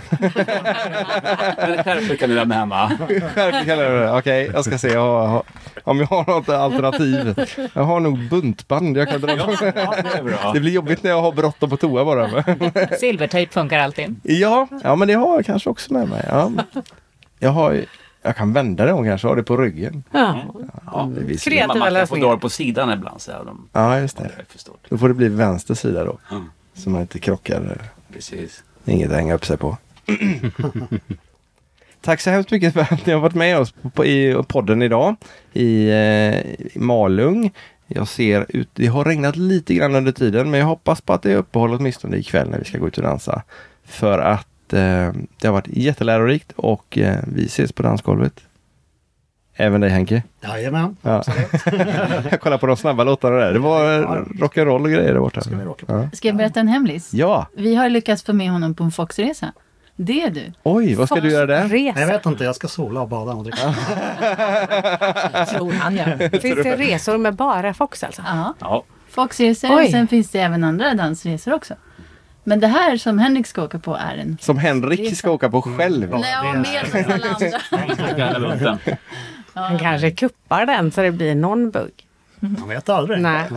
Skärpet kan du lämna hemma. Skärp kallar jag det. Okej, jag ska se jag har, om jag har något alternativ. Jag har nog buntband jag kan dra på. Ja, det är bra. Det blir jobbigt när jag har bråttom på toa bara. Silvertejp funkar alltid. Ja, ja men det har jag kanske också med mig. Ja. Jag, har, ju- jag kan vända det om kanske, ha det på ryggen. Ja. Ja. Det visar- Kreativa Man, man kan få dra på sidan ibland. Så här, de, Ja, just det det. Då får det bli vänster sida då. Mm. Så man inte krockar. Precis. Inget att hänga upp sig på. Tack så hemskt mycket för att ni har varit med oss på, på, i podden idag i, eh, i Malung. Jag ser ut, det har regnat lite grann under tiden men jag hoppas på att det är uppehåll åtminstone ikväll när vi ska gå ut och dansa. För att eh, det har varit jättelärorikt och eh, vi ses på dansgolvet. Även dig Henke. Jajamän. Ja. jag kollar på de snabba låtarna där. Det var eh, rock'n'roll och grejer där borta. Ska vi rocka på. Ja. Ska jag berätta en hemlis? ja, Vi har lyckats få med honom på en Foxresa. Det är du. oj vad ska du göra där? Resa. Jag vet inte, jag ska sola och bada och dricka. Tror han ja. Finns det resor med bara Fox alltså? Ja. Ja, Foxresor och sen finns det även andra dansresor också. Men det här som Henrik ska åka på är en... Som Henrik ska åka på själv. Nej, jag med alla andra. Han kanske kuppar den så det blir någon bugg. Man vet aldrig. Nej.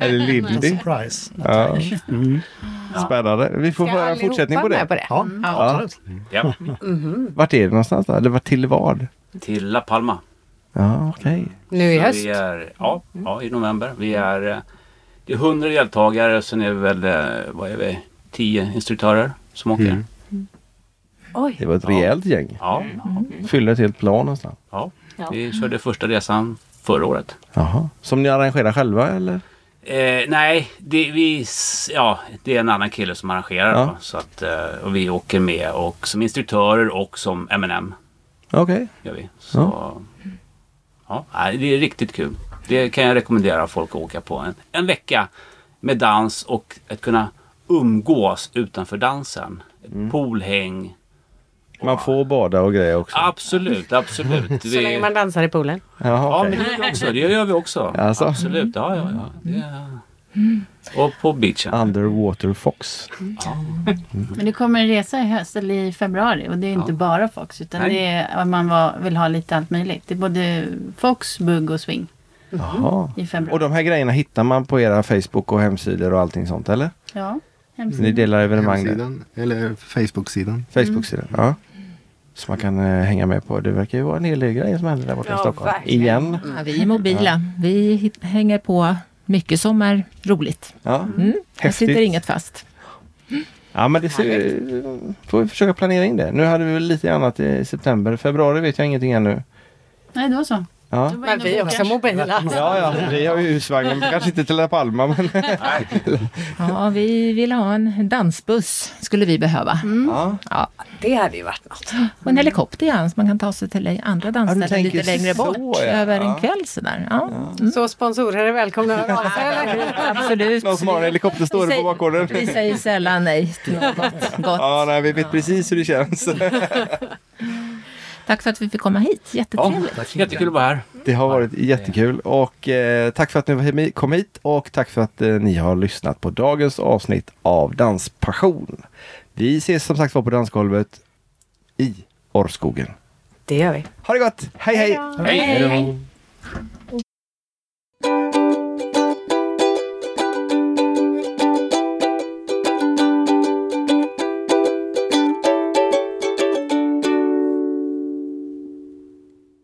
Eller Lilly. Surprise. Ja. Spännande. Vi får höra en fortsättning på det. på det? Ja, absolut. Ja. Vart är det någonstans då? Eller vart till vad? Till La Palma. Ja, okej. Nu i höst? Vi är, ja, ja, i november. Vi är, eh, det är 100 deltagare och sen är vi väl, eh, vad är vi, 10 instruktörer som åker. Mm. Oj. Det var ett rejält gäng. Ja, Fyller ett helt plan nästan. ja. Ja. Vi körde första resan förra året. Jaha. Som ni arrangerar själva eller? Eh, nej, det, vi, ja, det är en annan kille som arrangerar. Ja. Då, så att, eh, och vi åker med och som instruktörer och som M&M Okej. gör vi. Så, ja. nej, det är riktigt kul. Det kan jag rekommendera folk att åka på. En, en vecka med dans och att kunna umgås utanför dansen. Ett Poolhäng. Man får bada och grejer också. Absolut, absolut. Så länge man dansar i poolen? Jaha, Ja, okej. men det gör vi också. Det gör vi också. Alltså? Absolut, ja, ja, ja. Det är... Och på beachen. Underwater Fox. Ja. Men det kommer en resa i höst eller i februari och det är inte Ja. bara Fox utan Nej. det är att man var, vill ha lite allt möjligt. Det är både Fox, bugg och swing Jaha. i februari. Och de här grejerna hittar man på era Facebook och hemsidor och allting sånt eller? Ja, Ni delar evenemang där? Eller Facebook-sidan. Facebook-sidan? Ja. Så man kan eh, hänga med på. Det verkar ju vara en hel del grejer som händer där borta i Ja, Stockholm. verkligen. Igen. Ja, vi är mobila. Vi hit- hänger på mycket som är roligt. Ja. Mm. Häftigt. sitter inget fast. Ja men det ser, får vi försöka planera in det. Nu hade vi väl lite annat i september. Februari vet jag ingenting ännu. Nej, då så. Ja. Men vi är också mobila. Ja, ja, vi har ju husvagn, men kanske inte till La Palma. Men... Ja, vi vill ha en dansbuss, skulle vi behöva. Ja. Ja, Det hade ju varit något. och en helikopter ja, så man kan ta sig till andra dansställen lite längre så, bort ja. över en kväll sådär. Ja. Mm. Så sponsorer är välkomna att höra av sig? Absolut. Någon som har en helikopter står Vi på säger- bakgården. Vi säger sällan nej till något gott. Ja, nej, vi vet precis hur det känns. Tack för att vi fick komma hit. Jättetrevligt. Ja. Jättekul att vara här. Det har varit jättekul och eh, tack för att ni kom hit och tack för att eh, ni har lyssnat på dagens avsnitt av Danspassion. Vi ses som sagt var på dansgolvet i Orrskogen. Det gör vi. Ha det gott! Hej hej! hej, hej. hej.